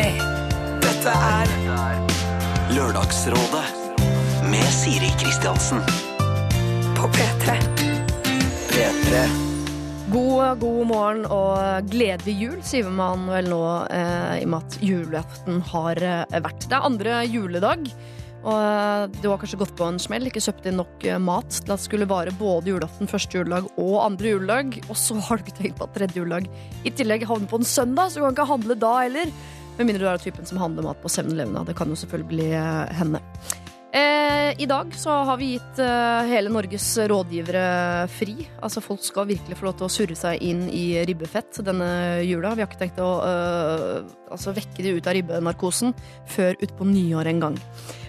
P3. Dette er Lørdagsrådet med Siri Kristiansen. på P3. P3. God, god morgen og gledelig jul, sier man vel nå eh, i og med at julaften har eh, vært. Det er andre juledag, og eh, du har kanskje gått på en smell, ikke kjøpt inn nok eh, mat til at det skulle vare både julaften, første juledag og andre juledag, og så har du ikke tenkt på at tredje juledag i tillegg havner på en søndag, så du kan ikke handle da heller. Med mindre du er typen som handler mat på 7-Eleven. Det kan jo selvfølgelig eh, hende. Eh, I dag så har vi gitt eh, hele Norges rådgivere fri. Altså Folk skal virkelig få lov til å surre seg inn i ribbefett denne jula. Vi har ikke tenkt å eh, altså vekke de ut av ribbenarkosen før utpå nyår en gang.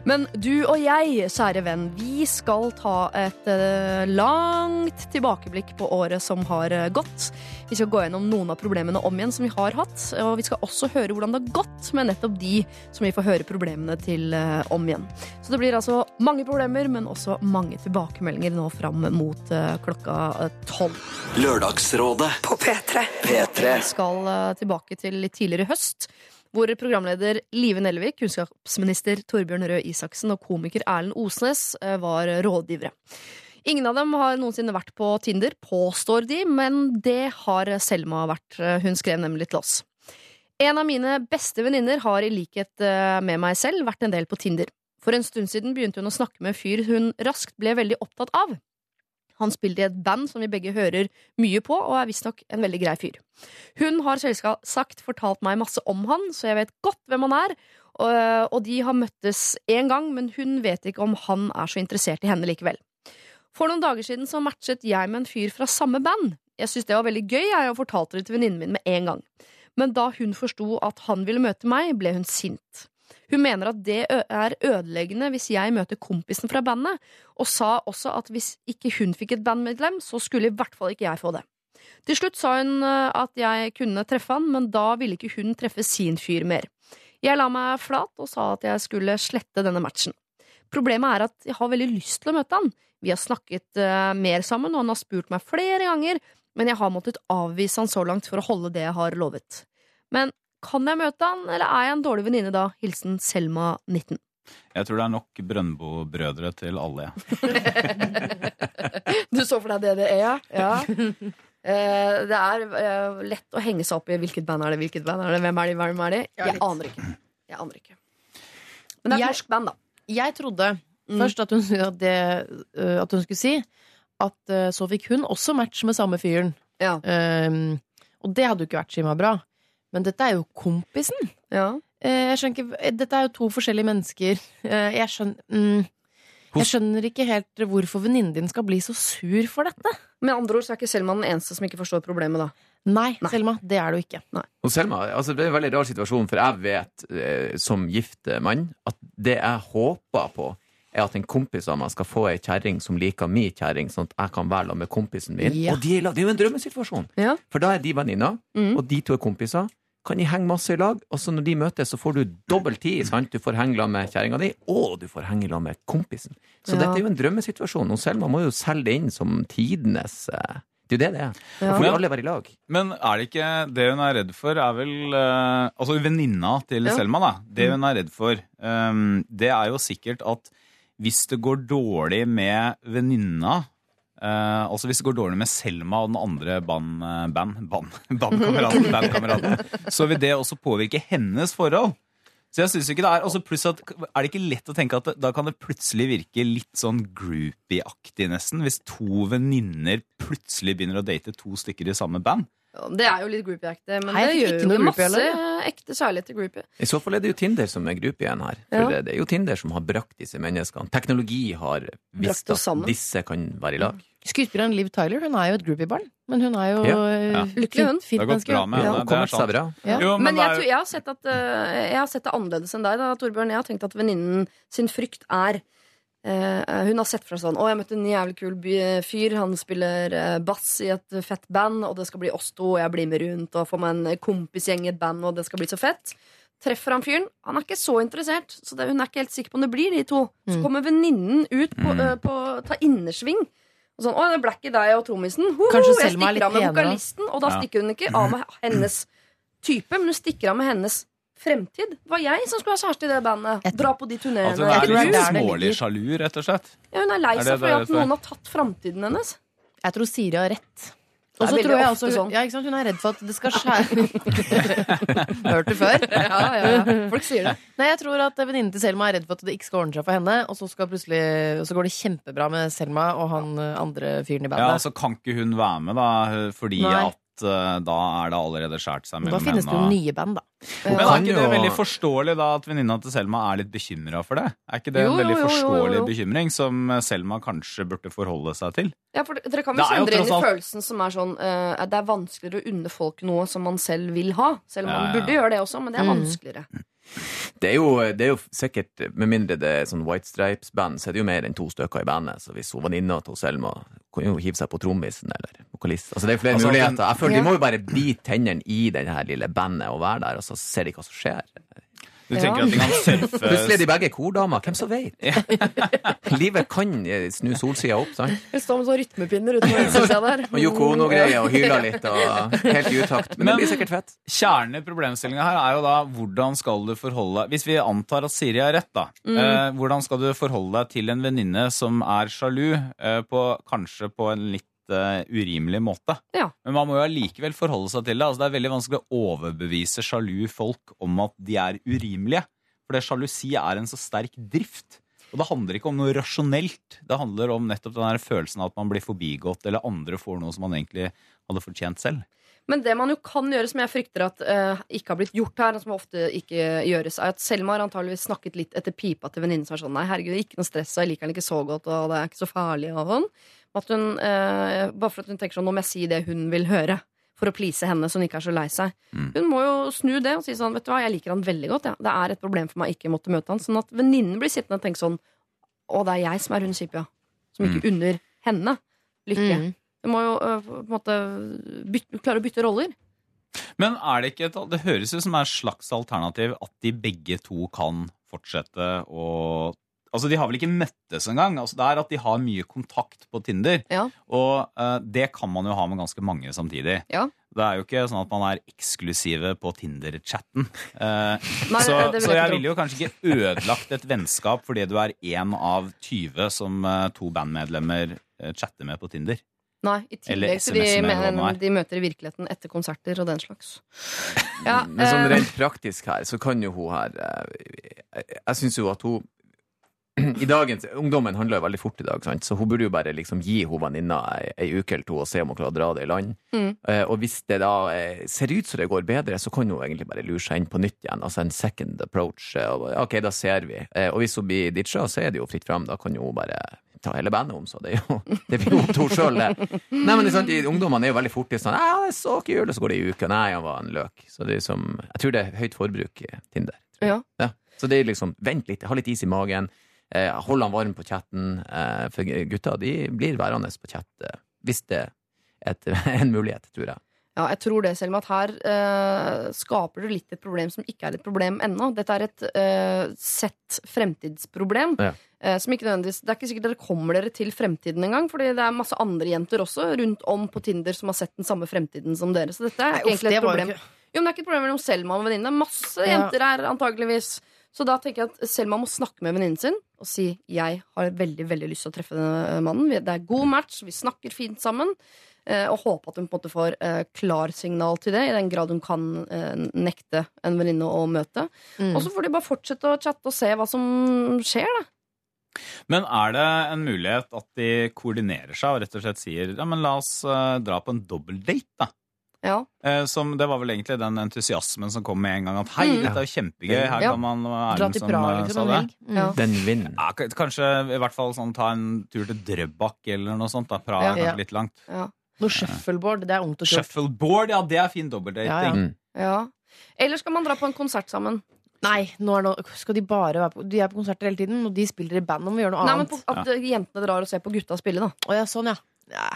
Men du og jeg, kjære venn, vi skal ta et eh, langt tilbakeblikk på året som har eh, gått. Vi skal gå gjennom noen av problemene om igjen som vi har hatt, og vi skal også høre hvordan det har gått med nettopp de som vi får høre problemene til eh, om igjen. Så det blir altså mange problemer, men også mange tilbakemeldinger nå fram mot klokka tolv. Lørdagsrådet På P3. P3. Vi skal tilbake til litt tidligere i høst, hvor programleder Live Nelvik, kunnskapsminister Torbjørn Røe Isaksen og komiker Erlend Osnes eh, var rådgivere. Ingen av dem har noensinne vært på Tinder, påstår de, men det har Selma vært. Hun skrev nemlig til oss. En av mine beste venninner har i likhet eh, med meg selv vært en del på Tinder. For en stund siden begynte hun å snakke med en fyr hun raskt ble veldig opptatt av. Han spiller i et band som vi begge hører mye på, og er visstnok en veldig grei fyr. Hun har selvsagt fortalt meg masse om han, så jeg vet godt hvem han er, og, og de har møttes én gang, men hun vet ikke om han er så interessert i henne likevel. For noen dager siden så matchet jeg med en fyr fra samme band. Jeg syntes det var veldig gøy, jeg, og fortalte det til venninnen min med en gang. Men da hun forsto at han ville møte meg, ble hun sint. Hun mener at det er ødeleggende hvis jeg møter kompisen fra bandet, og sa også at hvis ikke hun fikk et bandmedlem, så skulle i hvert fall ikke jeg få det. Til slutt sa hun at jeg kunne treffe han, men da ville ikke hun treffe sin fyr mer. Jeg la meg flat og sa at jeg skulle slette denne matchen. Problemet er at jeg har veldig lyst til å møte han. Vi har snakket mer sammen, og han har spurt meg flere ganger, men jeg har måttet avvise han så langt for å holde det jeg har lovet. Men kan jeg møte han, eller er jeg en dårlig venninne da? Hilsen Selma 19. Jeg tror det er nok Brøndbo-brødre til alle. jeg. Du så for deg det det er, ja? ja. Eh, det er eh, lett å henge seg opp i hvilket band er det, hvilket band er det, hvem er de, hvem er de? Jeg aner ikke. Jeg aner ikke. Men det er et Jeg- norsk band, da. Jeg trodde Mm. først at hun, at, det, øh, at hun skulle si at øh, så fikk hun også match med samme fyren. Ja. Um, og det hadde jo ikke vært skimma bra. Men dette er jo kompisen. Ja. Eh, jeg skjønner ikke, Dette er jo to forskjellige mennesker. Eh, jeg, skjønner, mm, jeg skjønner ikke helt hvorfor venninnen din skal bli så sur for dette. Med andre ord så er ikke Selma den eneste som ikke forstår problemet, da. Nei, Nei. Selma, det er du ikke. Og Selma, altså det er en veldig rar situasjon, for jeg vet eh, som gift mann at det jeg håper på, er at en kompis av meg skal få ei kjerring som liker mi kjerring, sånn at jeg kan være sammen med kompisen min. Ja. Og de det er jo en drømmesituasjon! Ja. For da er de venninner, mm. og de to er kompiser. Kan de henge masse i lag, og så når de møtes, så får du dobbel tid. sant? Du får henge sammen med kjerringa di, og du får henge sammen med kompisen. Så Ja. dette er jo en drømmesituasjon, og Selma må jo selge det inn som tidenes eh, Det er jo det det er. Ja. Ja. alle være i lag. Men er det ikke det hun er redd for, er vel eh, Altså venninna til Ja. Selma, da. Det hun er redd for, um, det er jo sikkert at hvis det går dårlig med venninna eh, altså Hvis det går dårlig med Selma og den andre band, eh, band, band, bandkameraten, bandkameraten, så vil det også påvirke hennes forhold. Så jeg synes ikke det er altså Pluss at er det ikke lett å tenke at det, da kan det plutselig virke litt sånn groupie-aktig, nesten, hvis to venninner plutselig begynner å date to stykker i samme band. Det er jo litt groupie-aktig, men Hei, det gjør ikke jo noe masse eller? ekte kjærlighet til groupie. I så fall er det jo Tinder som er groupien her. For Ja. det, det er jo Tinder som har brakt disse menneskene. Teknologi har visst at disse kan være i lag. Skuespilleren Liv Tyler hun er jo et groupie-barn. Men hun er jo Ja. øh, Ja. Lykkelig hun. fint, menneske. bra Ja. er seg. Jo, men, Men jeg, jeg, har sett at, eh, jeg har sett det annerledes enn deg, da, Torbjørn. Jeg har tenkt at venninnen sin frykt er uh, Hun har sett fra sånn Å, jeg møtte en jævlig kul fyr. Han spiller uh, bass i et fett band, og det skal bli oss to, og jeg blir med rundt og får meg en kompisgjeng i et band, og det skal bli så fett. Treffer han fyren. Han er ikke så interessert, så det, hun er ikke helt sikker på om det blir de to. Så Mm. kommer venninnen ut på, uh, på ta innersving. Og sånn, å, det ble ikke deg og trommisen. Kanskje jeg Selma er stikker av med litt penere, vokalisten. Og da Ja. stikker hun ikke av med hennes type, men hun stikker av med hennes fremtid. Det var jeg som skulle ha kjæreste i det bandet. Dra på de At altså, hun er er litt smålig sjalu, rett og slett. Ja, hun er lei Er seg for at er? noen har tatt framtiden hennes. Jeg tror Siri har rett. Og så tror jeg også sånn. ja, ikke sant? Hun er redd for at det skal skjære Hørt det før? Ja, ja, ja. Folk sier det. Nei, jeg tror at venninnen til Selma er redd for at det ikke skal ordne seg for henne, og så, skal plutselig, så går det kjempebra med Selma og han andre fyren i bandet. Ja, Så Kan ikke hun være med, da? Fordi Nei. at eh, da er det allerede skåret seg da finnes det jo nye band, da. Men er ikke det veldig forståelig da at venninna til Selma er litt bekymra for det? Er ikke det Jo, en veldig jo, jo, jo, forståelig jo. bekymring som Selma kanskje burde forholde seg til? Ja, for Dere kan Det vel er jo kjenne dere inn i tross alt- følelsen som er sånn eh, Det er vanskeligere å unne folk noe som man selv vil ha. Selv om man Ja, ja. burde gjøre det også, men det er Mm. vanskeligere. Det er, jo, det er jo sikkert, med mindre det er sånn White Stripes-band, så er det jo mer enn to stykker i bandet. Så hvis hun venninna til Selma kan jo hive seg på trommisen eller vokalist. Altså det er flere Altså, muligheter. Jeg føler Ja. De må jo bare bite tennene i det her lille bandet og være der, og så ser de hva som skjer. Du Ja. tenker at de kan surfe Plutselig er de begge kordamer. Hvem som vet? Livet kan eh, snu solsida opp, sant? Eller står med sånne rytmepinner utenfor venstresida der. Og Yoko Ono-greier og hyler litt og helt i utakt. Men det blir sikkert fett. Kjernen i problemstillinga her er jo da hvordan skal du forholde deg Hvis vi antar at Siri har rett, da. Eh, hvordan skal du forholde deg til en venninne som er sjalu, eh, på, kanskje på en litt eh, urimelig måte? Ja. Men man må jo allikevel forholde seg til det. Altså, det er veldig vanskelig å overbevise sjalu folk om at de er urimelige. For det sjalusi er en så sterk drift. Og det handler ikke om noe rasjonelt. Det handler om nettopp den følelsen av at man blir forbigått, eller andre får noe som man egentlig hadde fortjent selv. Men det man jo kan gjøre, som jeg frykter at uh, ikke har blitt gjort her, og som ofte ikke gjøres, er at Selma har antageligvis snakket litt etter pipa til venninnen som er sånn Nei, herregud, ikke noe stress, jeg liker han ikke så godt, og det er ikke så farlig, og sånn. At hun, uh, bare for at hun tenker sånn Nå må jeg si det hun vil høre. For å please henne, så hun ikke er så lei seg. Mm. Hun må jo snu det og si sånn Vet du hva, jeg liker han veldig godt. Ja. Det er et problem for meg ikke måtte møte han. Sånn at venninnen blir sittende og tenke sånn Å, det er jeg som er hun kjipe, ja. Som ikke unner henne lykke. Mm. Du må jo øh, på en måte bytte, klare å bytte roller. Men er det ikke et, det høres ut som et slags alternativ at de begge to kan fortsette å Altså, De har vel ikke møttes engang. Altså, det er at de har mye kontakt på Tinder. Ja. Og uh, det kan man jo ha med ganske mange samtidig. Ja. Det er jo ikke sånn at man er eksklusive på Tinder-chatten. Uh, så, så jeg ville jo kanskje ikke ødelagt et vennskap fordi du er én av 20 som uh, to bandmedlemmer chatter med på Tinder. Nei, i tillegg til de, men, de møter i virkeligheten etter konserter og den slags. Ja, Men sånn eh, rent praktisk her, så kan jo hun her eh, Jeg, syns jo at hun i dagens, Ungdommen handler jo veldig fort i dag, sant? så hun burde jo bare liksom gi hun venninna ei, ei uke eller to og se om hun klarer å dra det i land. Mm. Eh, og hvis det da eh, ser ut som det går bedre, så kan hun egentlig bare lure seg inn på nytt igjen. Altså en second approach. eh, og, ok, da ser vi. Eh, og hvis hun blir ditcha, så er det jo fritt fram. Da kan hun bare ta hele bandet om, så det er jo Det blir jo to sjøl, det. Nei, men sant, Ungdommene er jo veldig fort i sånn Ja, det er så kult', og så går det ei uke. Nei, han var en løk. Så det er som Jeg tror det er høyt forbruk i Tinder. ja. Ja. Så det er liksom, vent litt, ha litt is i magen. Eh, hold han varm på chatten. Eh, for gutta de blir værende på chat eh, hvis det er et, en mulighet, tror jeg. Ja, jeg tror det, Selma, at her eh, skaper du litt et problem som ikke er et problem ennå. Dette er et eh, sett fremtidsproblem. Ja. eh, som ikke nødvendigvis, det er ikke sikkert dere kommer dere til fremtiden engang, fordi det er masse andre jenter også rundt om på Tinder som har sett den samme fremtiden som dere. Så dette er Nei, egentlig uff, et problem. ikke- Jo, men det er ikke et problem mellom Selma og venninne. Masse Ja. jenter her, antageligvis. Så da tenker jeg at Selma må snakke med venninnen sin og si jeg har veldig veldig lyst til å treffe denne mannen. Det er god match, vi snakker fint sammen. Eh, Og håpe at hun på en måte får eh, klarsignal til det, i den grad hun kan eh, nekte en venninne å møte. Mm. Og så får de bare fortsette å chatte og se hva som skjer, da. Men er det en mulighet at de koordinerer seg og rett og slett sier ja, men la oss dra på en dobbeltdate, da? Ja. Eh, som, det var vel egentlig den entusiasmen som kom med en gang. At hei, Mm. dette er jo kjempegøy. Her Ja. kan man er Dra til som, Praha liksom sa det? Mm. Ja. Den vinner. Ja, kanskje i hvert fall sånn, ta en tur til Drøbak eller noe sånt. da Praha Ja. er kanskje Ja. litt langt. Ja. Noe shuffleboard, det er ungt og kult. Shuffleboard, ja, det er fin dobbeltdating. Ja, ja. Ja. Eller skal man dra på en konsert sammen? Nei, nå er det, skal de bare være på De er på konserter hele tiden, og de spiller i band. om vi gjør noe Nei, men på, At jentene drar og ser på gutta spille, da. Å ja, sånn, ja. ja.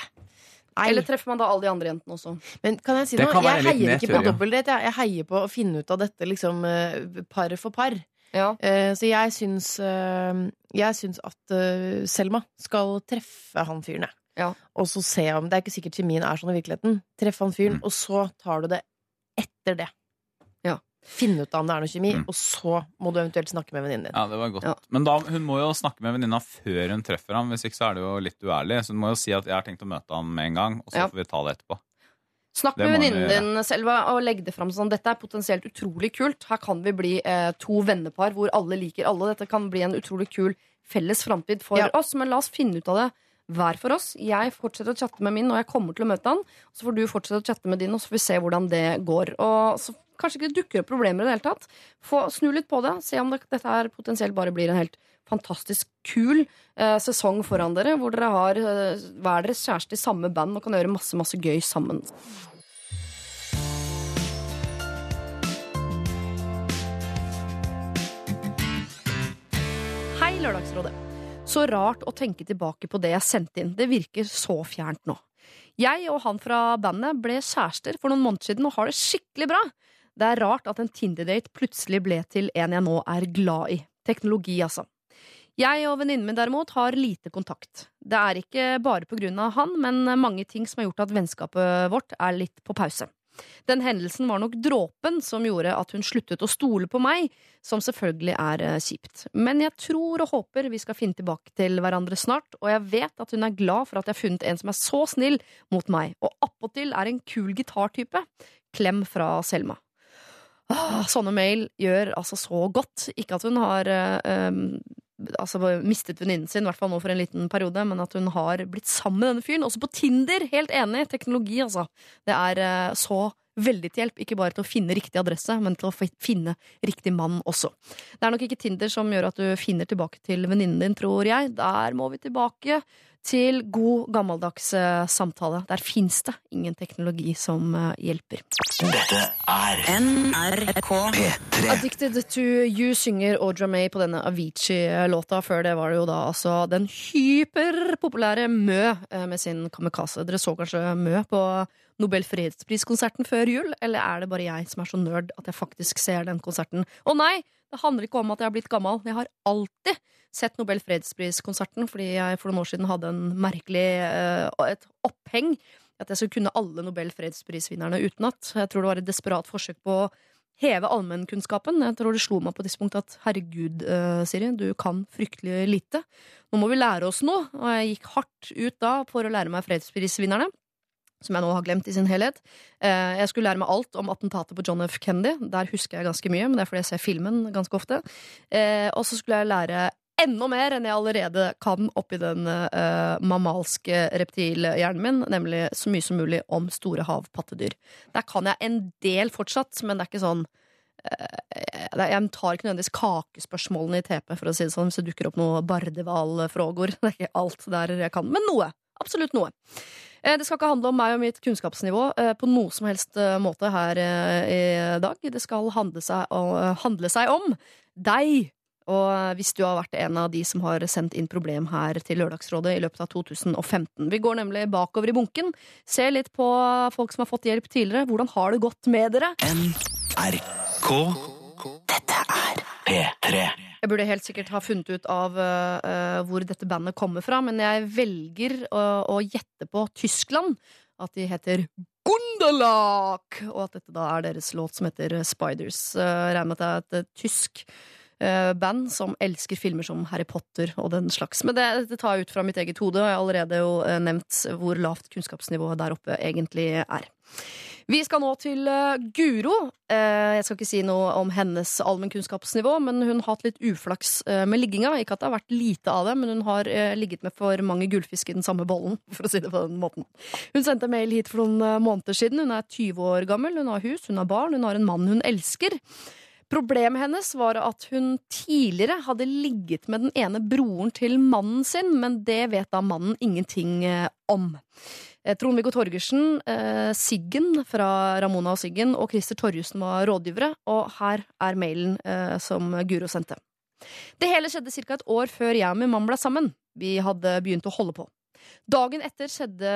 Nei. Eller treffer man da alle de andre jentene også? Men kan jeg si Det noe? Jeg heier nedtur, ikke på ja. dobbeltdate. Jeg. jeg heier på å finne ut av dette liksom eh, par for par. Ja. Uh, Så jeg syns, uh, jeg syns at uh, Selma skal treffe han fyren, jeg. Ja. Og så se om Det er ikke sikkert kjemien er sånn i virkeligheten. Treffe han fyren, Mm. og så tar du det etter det. Finne ut av om det er noe kjemi, Mm. og så må du eventuelt snakke med venninnen din. Ja, det var godt. Ja. Men da, hun må jo snakke med venninna før hun treffer ham. Hvis ikke så er det jo litt uærlig. Så hun må jo si at jeg har tenkt å møte ham med en gang, og så Ja. får vi ta det etterpå. Snakk med venninnen din, Selva, og legg det fram sånn. Dette er potensielt utrolig kult. Her kan vi bli eh, to vennepar hvor alle liker alle. Dette kan bli en utrolig kul felles framtid for Ja. oss. Men la oss finne ut av det hver for oss. Jeg fortsetter å chatte med min, og jeg kommer til å møte han. Så får du fortsette å chatte med din, og så får vi se hvordan det går. Og så kanskje ikke dukker opp problemer i det hele tatt. Få Snu litt på det. Se om det, dette her potensielt bare blir en helt fantastisk kul eh, sesong foran dere, hvor dere har eh, hver deres kjæreste i samme band og kan gjøre masse, masse gøy sammen. Hei, Lørdagsrådet. Så rart å tenke tilbake på det jeg sendte inn. Det virker så fjernt nå. Jeg og han fra bandet ble kjærester for noen måneder siden og har det skikkelig bra. Det er rart at en Tinder-date plutselig ble til en jeg nå er glad i. Teknologi, altså. Jeg og venninnen min derimot har lite kontakt. Det er ikke bare på grunn av han, men mange ting som har gjort at vennskapet vårt er litt på pause. Den hendelsen var nok dråpen som gjorde at hun sluttet å stole på meg, som selvfølgelig er eh, kjipt. Men jeg tror og håper vi skal finne tilbake til hverandre snart, og jeg vet at hun er glad for at jeg har funnet en som er så snill mot meg, og appåtil er en kul gitartype. Klem fra Selma. Åh, sånne mail gjør altså så godt. Ikke at hun har øh, altså mistet venninnen sin, i hvert fall nå for en liten periode, men at hun har blitt sammen med denne fyren. Også på Tinder! Helt enig. Teknologi, altså. Det er eh, så veldig til hjelp. Ikke bare til å finne riktig adresse, men til å finne riktig mann også. Det er nok ikke Tinder som gjør at du finner tilbake til venninnen din, tror jeg. Der må vi tilbake til god, gammeldags eh, samtale. Der fins det ingen teknologi som eh, hjelper. Dette er NRK P3. Addicted to You synger Audra May på denne Avicii-låta. Før det var det jo da altså den hyperpopulære Mø eh, med sin Kamikaze. Dere så kanskje Mø på Nobel fredspriskonserten før jul? Eller er det bare jeg som er så nerd at jeg faktisk ser den konserten? Å nei! Det handler ikke om at jeg har blitt gammel. Jeg har alltid sett Nobel fredspriskonserten fordi jeg for noen år siden hadde en merkelig uh, et oppheng. At jeg skulle kunne alle Nobel fredsprisvinnerne utenat. Jeg tror det var et desperat forsøk på å heve allmennkunnskapen. Jeg tror det slo meg på et tidspunkt at herregud, uh, Siri, du kan fryktelig lite. Nå må vi lære oss noe. Og jeg gikk hardt ut da for å lære meg fredsprisvinnerne. Som jeg nå har glemt i sin helhet. Eh, Jeg skulle lære meg alt om attentatet på John F. Kennedy. Der husker jeg ganske mye, men det er fordi jeg ser filmen ganske ofte. Eh, Og så skulle jeg lære enda mer enn jeg allerede kan oppi den eh, mammalske reptilhjernen min, nemlig så mye som mulig om store havpattedyr. Der kan jeg en del fortsatt, men det er ikke sånn Jeg tar ikke nødvendigvis kakespørsmålene i TP, for å si det sånn, hvis det dukker opp noe bardehvalfrågor. Det er ikke alt der jeg kan, men noe. Absolutt noe. Eh, Det skal ikke handle om meg og mitt kunnskapsnivå eh, på noe som helst eh, måte her i dag. Det skal handle seg, handle seg om deg. Og hvis du har vært en av de som har sendt inn problem her til Lørdagsrådet i løpet av 2015. Vi går nemlig bakover i bunken, Se litt på folk som har fått hjelp tidligere. Hvordan har det gått med dere? NRK. Dette er P3. Jeg burde helt sikkert ha funnet ut av uh, hvor dette bandet kommer fra, men jeg velger å, å gjette på Tyskland. At de heter Gundelach! Og at dette da er deres låt som heter Spiders. Uh, regner med at det er et tysk band som elsker filmer som Harry Potter og den slags. Men det, det tar jeg ut fra mitt eget hode, og jeg har allerede jo nevnt hvor lavt kunnskapsnivået der oppe egentlig er. Vi skal nå til eh, Guro. Eh, jeg skal ikke si noe om hennes allmennkunnskapsnivå, men hun har hatt litt uflaks eh, med ligginga. Ikke at det har vært lite av det, men hun har ligget med for mange gullfisk i den samme bollen, for å si det på den måten. Hun sendte mail hit for noen måneder siden. Hun er 20 år gammel, hun har hus, hun har barn, hun har en mann hun elsker. Problemet hennes var at hun tidligere hadde ligget med den ene broren til mannen sin, men det vet da mannen ingenting om. Eh, Trond-Viggo Torgersen, eh, Siggen fra Ramona og Siggen og Christer Torjussen var rådgivere, og her er mailen eh, som Guro sendte. Det hele skjedde ca. et år før jeg og min mann ble sammen. Vi hadde begynt å holde på. Dagen etter skjedde,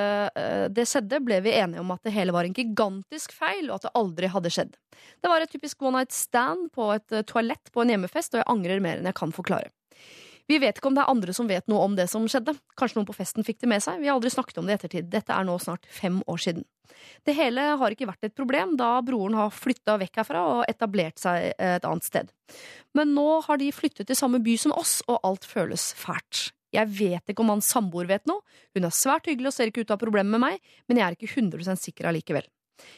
det skjedde, ble vi enige om at det hele var en gigantisk feil, og at det aldri hadde skjedd. Det var et typisk one night stand på et toalett på en hjemmefest, og jeg angrer mer enn jeg kan forklare. Vi vet ikke om det er andre som vet noe om det som skjedde. Kanskje noen på festen fikk det med seg. Vi har aldri snakket om det i ettertid. Dette er nå snart fem år siden. Det hele har ikke vært et problem, da broren har flytta vekk herfra og etablert seg et annet sted. Men nå har de flyttet til samme by som oss, og alt føles fælt. Jeg vet ikke om hans samboer vet noe, hun er svært hyggelig og ser ikke ut til å ha problemer med meg, men jeg er ikke 100% sikker allikevel.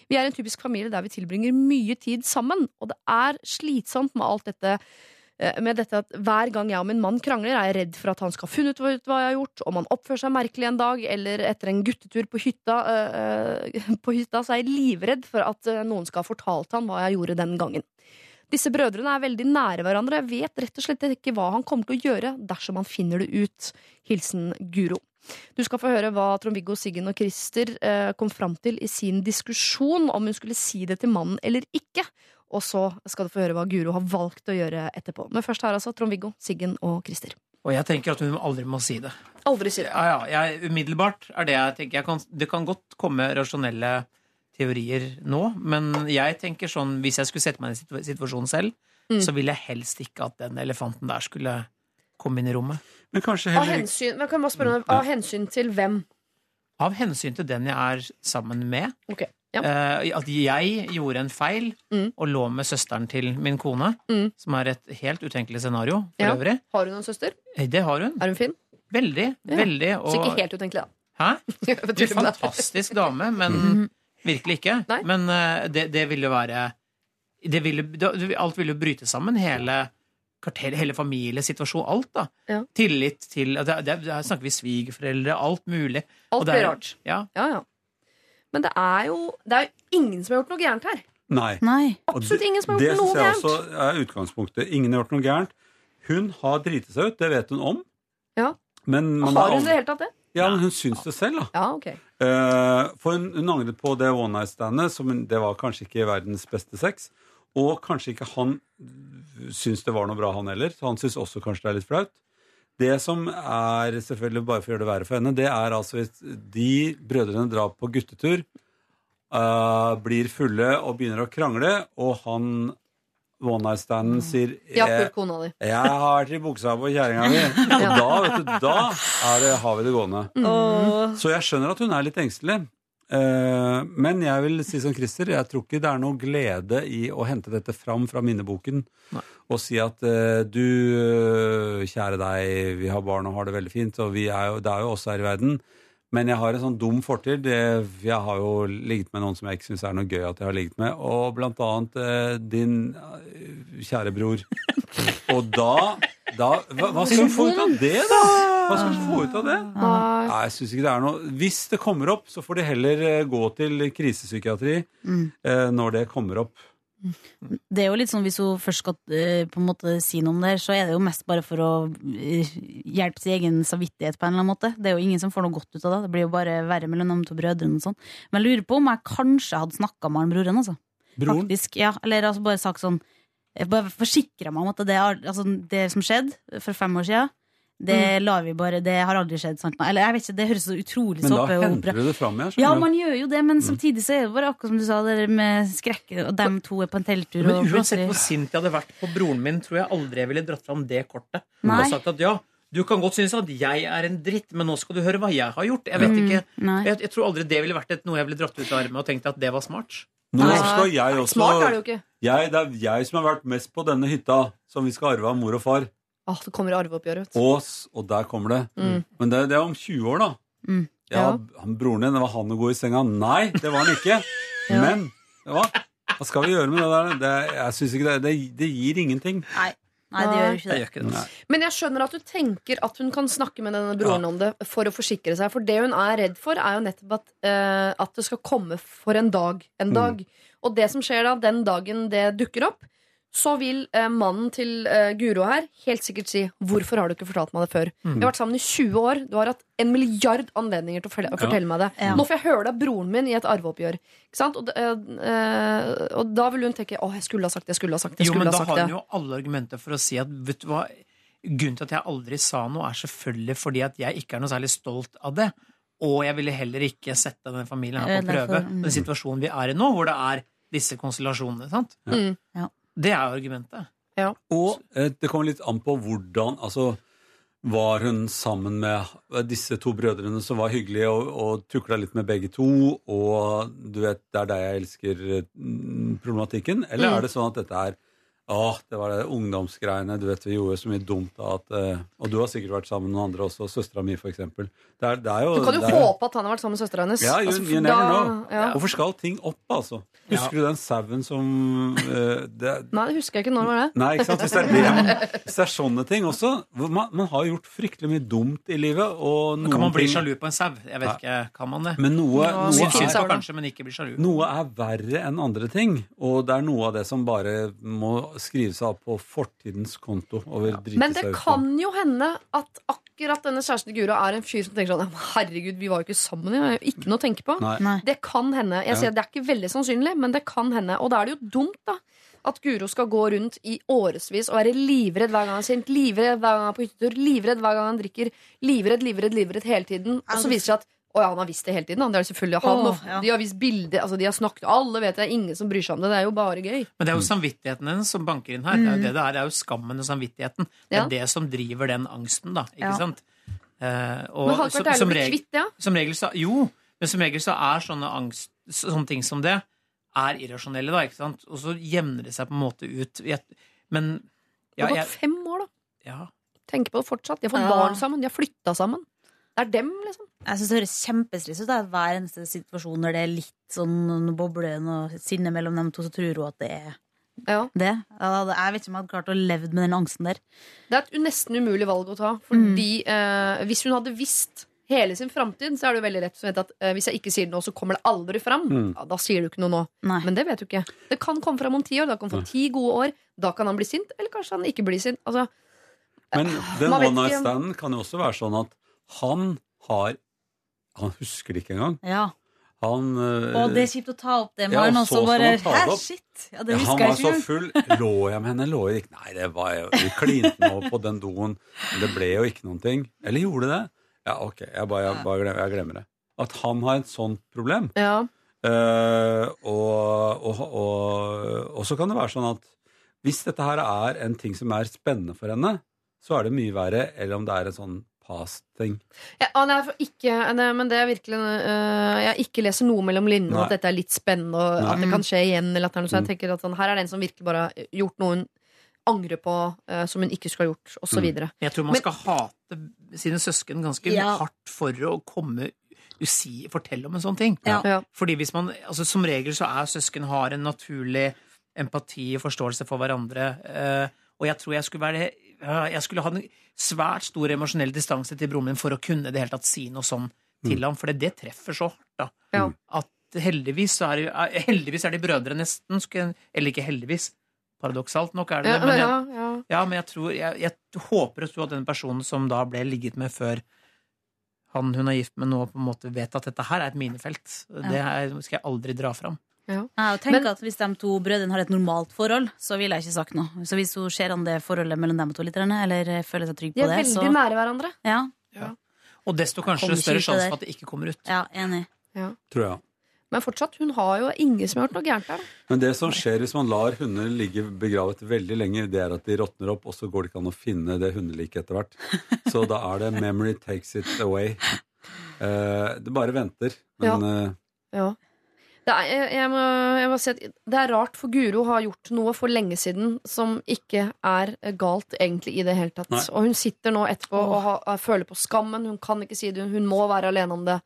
Vi er en typisk familie der vi tilbringer mye tid sammen, og det er slitsomt med alt dette eh, med dette at Hver gang jeg og min mann krangler, er jeg redd for at han skal ha funnet ut hva jeg har gjort, om han oppfører seg merkelig en dag, eller etter en guttetur på hytta, øh, på hytta så er jeg livredd for at noen skal ha fortalt han hva jeg gjorde den gangen. Disse brødrene er veldig nære hverandre. Jeg vet rett og slett ikke hva han kommer til å gjøre dersom han finner det ut. Hilsen Guro. Du skal få høre hva Trond-Viggo, Siggen og Christer eh, kom fram til i sin diskusjon om hun skulle si det til mannen eller ikke. Og så skal du få høre hva Guro har valgt å gjøre etterpå. Men først her altså Trond-Viggo, Siggen og Christer. Og jeg tenker at hun aldri må si det. Aldri si det. Ja, ja, jeg, umiddelbart er det jeg tenker. Jeg kan, det kan godt komme rasjonelle teorier nå, men jeg tenker sånn hvis jeg skulle sette meg i en situasjon selv, Mm. så ville jeg helst ikke at den elefanten der skulle komme inn i rommet. Men kanskje heller ikke hensyn, men kan jeg bare spørre av hensyn til hvem? Av hensyn til den jeg er sammen med. Ok, ja. eh, at jeg gjorde en feil Mm. og lå med søsteren til min kone, Mm. som er et helt utenkelig scenario for Ja. øvrig. Har hun en søster? Eh, Det har hun. Er hun fin? Veldig. Ja. Veldig. Så ikke helt utenkelig, da. hæ? Du, en fantastisk dame, men virkelig ikke. Nei. Men uh, det, det ville være det ville, det, Alt ville bryte sammen. Hele kvarteret, hele familiesituasjonen, alt. da Ja. Tillit til det, det, Her snakker vi svigerforeldre, alt mulig. Alt blir rart. Ja. Ja, ja. Men det er jo det er jo ingen som har gjort noe gærent her. Nei. Nei. Absolutt ingen som har gjort noe syns jeg gærent. også er utgangspunktet. Ingen har gjort noe gærent. Hun har driti seg ut, det vet hun om. Ja. Men man Har hun det i det hele tatt, det? Ja, men hun syns det selv, da. Ja, ok. uh, for hun, hun angret på det one night-standet, som det var kanskje ikke verdens beste sex. Og kanskje ikke han syns det var noe bra, han heller. Så han syns også kanskje det er litt flaut. Det som er, selvfølgelig bare for å gjøre det verre for henne, det er altså hvis de brødrene drar på guttetur, uh, blir fulle og begynner å krangle, og han one night-standen sier Jakob, eh, kona di. jeg har vært i buksa på kjerringa mi. Og da, vet du, da er det, har vi det gående. Mm. Så jeg skjønner at hun er litt engstelig. Eh, men jeg vil si som Christer, jeg tror ikke det er noe glede i å hente dette fram fra minneboken Nei. og si at eh, du, eh, kjære deg, vi har barn og har det veldig fint, og vi er jo, det er jo oss her i verden. Men jeg har en sånn dum fortid. Jeg har jo ligget med noen som jeg ikke syns er noe gøy at jeg har ligget med, og blant annet eh, din eh, kjære bror. Og da, da hva, hva skal du få ut av det, da? Hva skal du få ut av det? Nei. Jeg synes ikke det er noe Hvis det kommer opp, så får de heller eh, gå til krisepsykiatri eh, når det kommer opp. Det er jo litt sånn Hvis hun først skal eh, på en måte si noe om det, her, så er det jo mest bare for å eh, hjelpe sin egen samvittighet på en eller annen måte. Det er jo ingen som får noe godt ut av det. Det blir jo bare verre mellom de to brødrene. og sånn. Men jeg lurer på om jeg kanskje hadde snakka med han broren. altså. Broren? Faktisk, ja. Eller altså bare sagt sånn jeg Bare forsikra meg om at det, altså, det som skjedde for fem år siden, det Mm. lar vi bare Det har aldri skjedd. sant? Eller jeg vet ikke, Det høres så utrolig Men da henter du det fram igjen. Ja, man gjør jo det, men samtidig så er det bare akkurat som du sa, det med skrekk, og dem to er på en telttur Men uansett hvor sint jeg hadde vært på broren min, tror jeg aldri jeg ville dratt fram det kortet. Nei. Og sagt at ja, du kan godt synes at jeg er en dritt, men nå skal du høre hva jeg har gjort. Jeg vet Mm, ikke, jeg, jeg tror aldri det ville vært et, noe jeg ville dratt ut av armen og tenkt at det var smart. Nå skal jeg også Smart er det jo ikke. jeg, Det er jeg som har vært mest på denne hytta, som vi skal arve av mor og far. Åh, det kommer arveoppgjøret. Ås, og der kommer det. Mm. Men det, det er om 20 år, da. Mm. Ja, Ja. han, Broren din, var han å gå i senga? Nei, det var han ikke. Ja. Men hva? hva skal vi gjøre med det der? Det, jeg synes ikke det, det, det gir ingenting. Nei, nei, det gjør ikke ikke Jeg det. gjør ikke det. Men jeg skjønner at du tenker at hun kan snakke med denne broren om det for å forsikre seg. For det hun er redd for, er jo nettopp at, uh, at det skal komme for en dag. En Mm. dag. Og det som skjer da, den dagen det dukker opp, så vil eh, mannen til eh, Guro her helt sikkert si 'Hvorfor har du ikke fortalt meg det før?' Mm. Vi har vært sammen i 20 år. Du har hatt en milliard anledninger til å fortelle, å fortelle meg det. Ja. Nå får jeg høre det av broren min i et arveoppgjør. Ikke sant? Og, eh, eh, og da vil hun tenke 'Å, jeg skulle ha sagt det, jeg skulle ha sagt det'. Jo, men da har hun jo alle argumenter for å si at vet du hva, grunnen til at jeg aldri sa noe, er selvfølgelig fordi at jeg ikke er noe særlig stolt av det. Og jeg ville heller ikke sette denne familien her på prøve. mm. Den situasjonen vi er i nå, hvor det er disse konstellasjonene. sant? Mm. Ja. Det er argumentet. argumentet. Og eh, det kommer litt an på hvordan Altså, var hun sammen med disse to brødrene som var hyggelige og, og tukla litt med begge to, og du vet, det er deg jeg elsker-problematikken? Eller Mm. er det sånn at dette er Åh, det var det ungdomsgreiene. Du vet, vi gjorde så mye dumt da at eh, Og du har sikkert vært sammen med noen andre også. Søstera mi, for eksempel. Det er, det er jo, Du kan jo det er, håpe at han har vært sammen med søstera hennes. Ja, you, Altså, you never da- know. Ja. Hvorfor skal ting opp, altså? Husker du den sauen som uh, det, Nei, det husker jeg ikke. Når var det? Nei, ikke sant? Hvis det er, det, hvis det er sånne ting også. Man, man har gjort fryktelig mye dumt i livet. Og noen Kan man bli ting, sjalu på en sau? Jeg vet ikke, kan man det? Men noe, Ja, noe, er, kanskje, men noe er verre enn andre ting. Og det er noe av det som bare må skrives av på fortidens konto. Over drite Men seg det ut kan jo hende at akkurat denne kjæresten til Guro er en fyr som tenker sånn Herregud, vi var jo ikke sammen. Er ikke noe å tenke på. Nei. Det kan hende. Jeg Ja. sier at Det er ikke veldig sannsynlig, men det kan hende. Og da er det jo dumt da at Guro skal gå rundt i årevis og være livredd hver gang han er sint, livredd hver gang han er på hyttetur, livredd hver gang han drikker, livredd, livredd, livredd hele tiden. Og så viser det seg at å ja, han har visst det hele tiden. Han. Det er selvfølgelig han. Åh, ja. De har visst bilder, altså de har snakket Alle vet det, er ingen som bryr seg om det. Det er jo bare gøy. Men det er jo samvittigheten hennes som banker inn her. Det er jo det det er. Det er jo skammen og samvittigheten. Det Ja. er det som driver den angsten, da. Ikke Ja. sant? Eh, og Men hadde det vært deilig som, å bli regel, kvitt det? Ja? som regel så Jo, men som regel så er sånne angst Sånne ting som det er irrasjonelle, da. ikke sant? Og så jevner det seg på en måte ut. Men ja, Det har gått jeg, fem år, da. ja. Tenk på det fortsatt. De har fått Ja. barn sammen, de har flytta sammen. Det er dem, liksom. Jeg synes det høres kjempestress ut. da. Hver eneste situasjon når det er litt sånn boble og sinne mellom dem to, så tror hun at det er Ja. det. Jeg vet ikke om jeg hadde klart å leve med den angsten der. Det er et nesten umulig valg å ta. Fordi eh, Hvis hun hadde visst hele sin framtid, så er det jo veldig rett å vite at eh, hvis jeg ikke sier det nå, så kommer det aldri fram. Mm. Ja, da sier du ikke noe nå. Nei. Men det vet du ikke. Det kan komme fram om ti år. Da kan han få ti gode år. Da kan han bli sint, eller kanskje han ikke blir sint. Altså, Men den Man vet one night standen kan jo også være sånn at han har Han husker det ikke engang. Ja. Han øh, Og det er kjipt å ta opp det, Ja, så skal bare man ta det Hæ, opp. shit! Ja, det ja, Han var så full. Lå jeg med henne? Lå jeg ikke Nei, det var jo Vi klinte nå på den doen. Men det ble jo ikke noen ting. Eller gjorde det det? Ja, ok. Jeg bare, jeg bare glemmer, jeg glemmer det. At han har et sånt problem. ja. Uh, og, og, og, og så kan det være sånn at hvis dette her er en ting som er spennende for henne, så er det mye verre, eller om det er en sånn past-ting. Ja, ah, nei, for ikke, nei, men det er virkelig øh, Jeg ikke leser noe mellom linjene, at dette er litt spennende, og Nei. at det kan skje igjen. Eller at det er noe, så jeg Mm. tenker at sånn, Her er det en som virkelig bare har gjort noe hun angrer på, øh, som hun ikke skulle ha gjort, osv. Mm. videre Jeg tror man Men- skal hate sine søsken ganske Ja. hardt for å komme usi, fortelle om en sånn ting. Ja. Ja. Fordi hvis man, altså Som regel så er søsken har en naturlig empati og forståelse for hverandre. Eh, og jeg tror jeg skulle være ja, Jeg skulle ha en svært stor emosjonell distanse til broren min for å kunne det hele tatt si noe sånn til ham, for det, det treffer så hardt. da Ja. At heldigvis så er, det- er- heldigvis er de brødre nesten, eller ikke heldigvis. Paradoksalt nok er det Ja, det. Men jeg, ja, ja. ja, men jeg tror Jeg, jeg håper og tror at den personen som da ble ligget med før han hun er gift med nå, på en måte vet at dette her er et minefelt. Det her skal jeg aldri dra fram. Jeg tenker Men- at Hvis de to brødrene har et normalt forhold, så ville jeg ikke sagt noe. Så hvis hun ser an det forholdet mellom dem to litt, eller føler seg trygg De på er det, så veldig nære hverandre. ja, Og desto kanskje større sjanse for at det ikke kommer ut. ja, enig. Tror jeg. Men fortsatt, hun har jo ingen som har gjort noe gærent der. Men det som skjer hvis man lar hunder ligge begravet veldig lenge, det er at de råtner opp, og så går det ikke an å finne det hundeliket etter hvert. Så da er det 'memory takes it away'. Uh, det bare venter. Men eh, Ja. Det er, jeg, jeg, må, jeg må si at det er rart, for Guro har gjort noe for lenge siden som ikke er galt egentlig i det hele tatt. Nei. Og hun sitter nå etterpå og har, føler på skammen. Hun kan ikke si det, hun må være alene om det.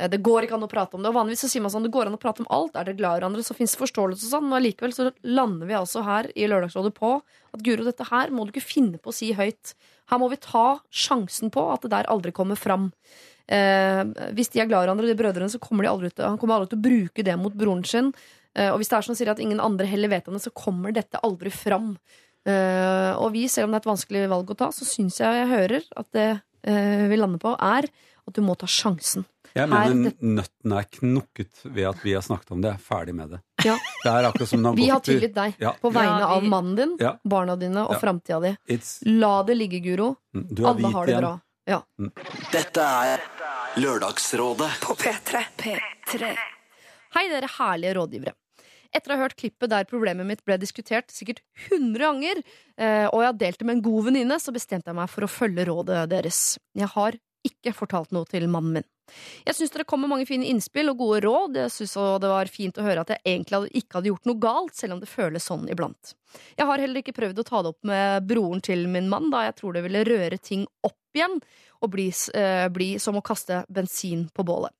Eh, Det går ikke an å prate om det. Og vanligvis så sier man sånn, det går an å prate om alt. Er dere glad i hverandre, så fins forståelse og sånn. Men allikevel så lander vi altså her i Lørdagsrådet på at Guro, dette her må du ikke finne på å si høyt. Her må vi ta sjansen på at det der aldri kommer fram. Eh, hvis de er glad i hverandre, de brødrene, så kommer de aldri til, han kommer aldri til å bruke det mot broren sin. Eh, og hvis det er sånn sier at ingen andre heller vet om det, så kommer dette aldri fram. Eh, og vi, selv om det er et vanskelig valg å ta, så syns jeg jeg hører at det eh, vi lander på, er at du må ta sjansen. jeg Her, mener det- nøtten er knukket ved at vi har snakket om det. Ferdig med det. Ja. Det er Vi gått har til- tilgitt deg Ja. på vegne Ja, vi- av mannen din, Ja. barna dine og Ja. framtida di. La det ligge, Guro. er Alle har det igjen. bra. Ja. Dette er Lørdagsrådet På P3. P3. Hei, dere herlige rådgivere. Etter å ha hørt klippet der problemet mitt ble diskutert sikkert 100 ganger, eh, og jeg har delt det med en god venninne, så bestemte jeg meg for å følge rådet deres. Jeg har ikke fortalt noe til mannen min. Jeg syns dere kom med mange fine innspill og gode råd. Jeg syns det var fint å høre at jeg egentlig ikke hadde gjort noe galt, selv om det føles sånn iblant. Jeg har heller ikke prøvd å ta det opp med broren til min mann, da jeg tror det ville røre ting opp igjen og bli, eh, bli som å kaste bensin på bålet.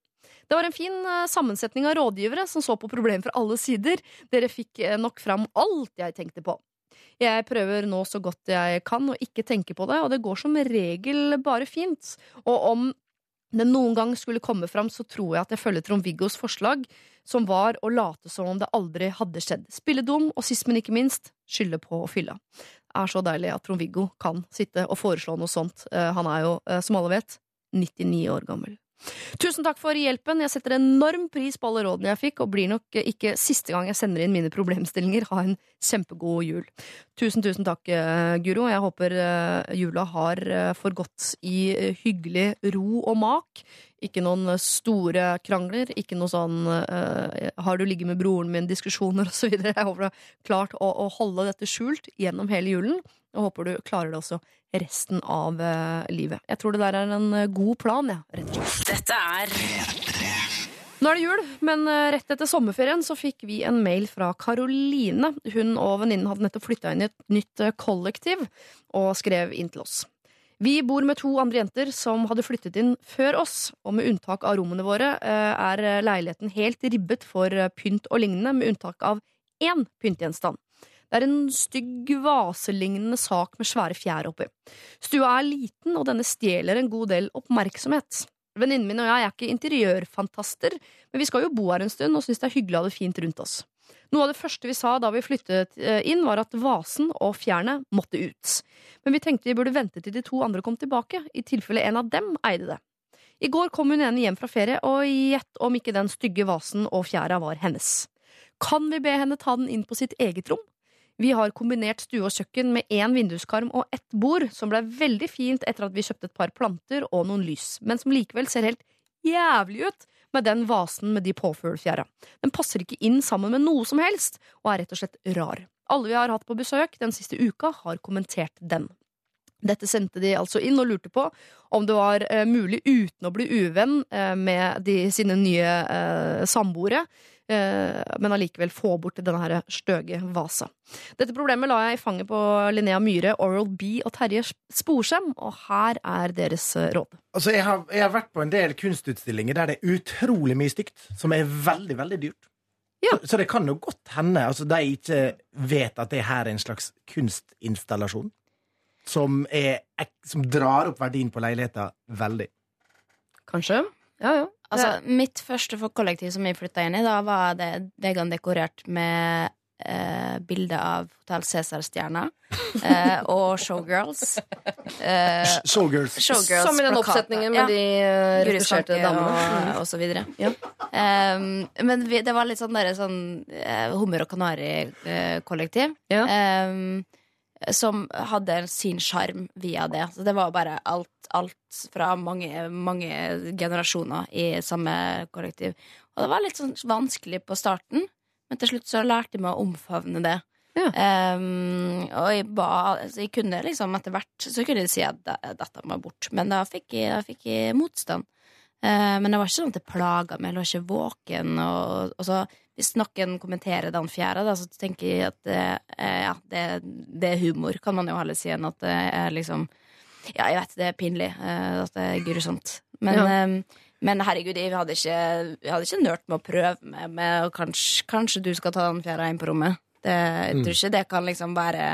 Det var en fin eh, sammensetning av rådgivere som så på problemet fra alle sider. Dere fikk eh, nok fram alt jeg tenkte på. Jeg prøver nå så godt jeg kan å ikke tenke på det, og det går som regel bare fint. Og om det noen gang skulle komme fram, så tror jeg at jeg følger Trond-Viggos forslag, som var å late som om det aldri hadde skjedd. Spille dum, og sist, men ikke minst, skylde på å fylla. Det er så deilig at Trond-Viggo kan sitte og foreslå noe sånt. Eh, Han er jo, eh, som alle vet, 99 år gammel. Tusen takk for hjelpen. Jeg setter enorm pris på alle rådene jeg fikk, og blir nok ikke siste gang jeg sender inn mine problemstillinger. Ha en kjempegod jul. Tusen, tusen takk, eh, Guro. Jeg håper eh, jula har eh, forgått i eh, hyggelig ro og mak. Ikke noen eh, store krangler, ikke noe sånn uh, 'har du ligget med broren min?'-diskusjoner osv. Jeg håper du har klart å, å holde dette skjult gjennom hele julen, og håper du klarer det også resten av uh, livet. Jeg tror det der er en god plan, ja, rett og slett. Dette er Nå er det jul, men rett etter sommerferien så fikk vi en mail fra Karoline. Hun og venninnen hadde nettopp flytta inn i et nytt kollektiv, og skrev inn til oss. Vi bor med to andre jenter som hadde flyttet inn før oss, og med unntak av rommene våre eh, er leiligheten helt ribbet for eh, pynt og lignende, med unntak av én pyntgjenstand. Det er en stygg vaselignende sak med svære fjær oppi. Stua er liten, og denne stjeler en god del oppmerksomhet. Venninnen min og jeg er ikke interiørfantaster, men vi skal jo bo her en stund og syns det er hyggelig å ha det fint rundt oss. Noe av det første vi sa da vi flyttet eh, inn, var at vasen og fjernet måtte ut. Men vi tenkte vi burde vente til de to andre kom tilbake, i tilfelle en av dem eide det. I går kom hun ene hjem fra ferie, og gjett om ikke den stygge vasen og fjæra var hennes. Kan vi be henne ta den inn på sitt eget rom? Vi har kombinert stue og kjøkken med én vinduskarm og ett bord, som ble veldig fint etter at vi kjøpte et par planter og noen lys, men som likevel ser helt jævlig ut med den vasen med de påfuglfjæra. Den passer ikke inn sammen med noe som helst, og er rett og slett rar. Alle vi har hatt på besøk den siste uka, har kommentert den. Dette sendte de altså inn og lurte på om det var eh, mulig uten å bli uvenn eh, med de, sine nye eh, samboere, men allikevel få bort denne her støge vasa. Dette problemet la jeg i fanget på Linnea Myhre, Oral B og Terje Sporsem, og her er deres eh, råd. Altså, jeg har, jeg har vært på en del kunstutstillinger der det er utrolig mye stygt, som er veldig, veldig dyrt. Ja. Så, så det kan jo godt hende altså, de ikke vet at det her er en slags kunstinstallasjon. Som, er, som drar opp verdien på leiligheta veldig. Kanskje? Ja, jo. Altså, mitt første kollektiv som vi flytta inn i, da var det veggene dekorert med eh, bilde av Hotell Cæsar-stjerna eh, og Showgirls. Eh, Showgirls. Showgirls Som i den oppsetningen med Ja. de eh, retusjerte damene. og, og så videre. Ja. Um, men vi, det var litt sånn, der, sånn eh, hummer og kanari-kollektiv. Ja. Um, som hadde sin sjarm via det. Så det var bare alt, alt fra mange, mange generasjoner i samme kollektiv. Og det var litt sånn vanskelig på starten, men til slutt så lærte jeg meg å omfavne det. Ja. Um, og jeg, ba, altså jeg kunne liksom etter hvert Så kunne jeg si at dette må bort, men da fikk jeg, da fikk jeg motstand. Uh, men det var ikke sånn at det plaga meg, jeg lå ikke våken. Og, og så, hvis noen kommenterer den fjerde, da, så tenker jeg at det, eh, ja, det, det er humor, kan man jo heller si, enn at det er liksom Ja, jeg vet det er pinlig, eh, at det er grusomt. Men, Ja. eh, men herregud, jeg hadde ikke, jeg hadde ikke nølt med å prøve med, med og kanskje, kanskje du skal ta den fjerde inn på rommet. Det, jeg tror ikke det kan liksom være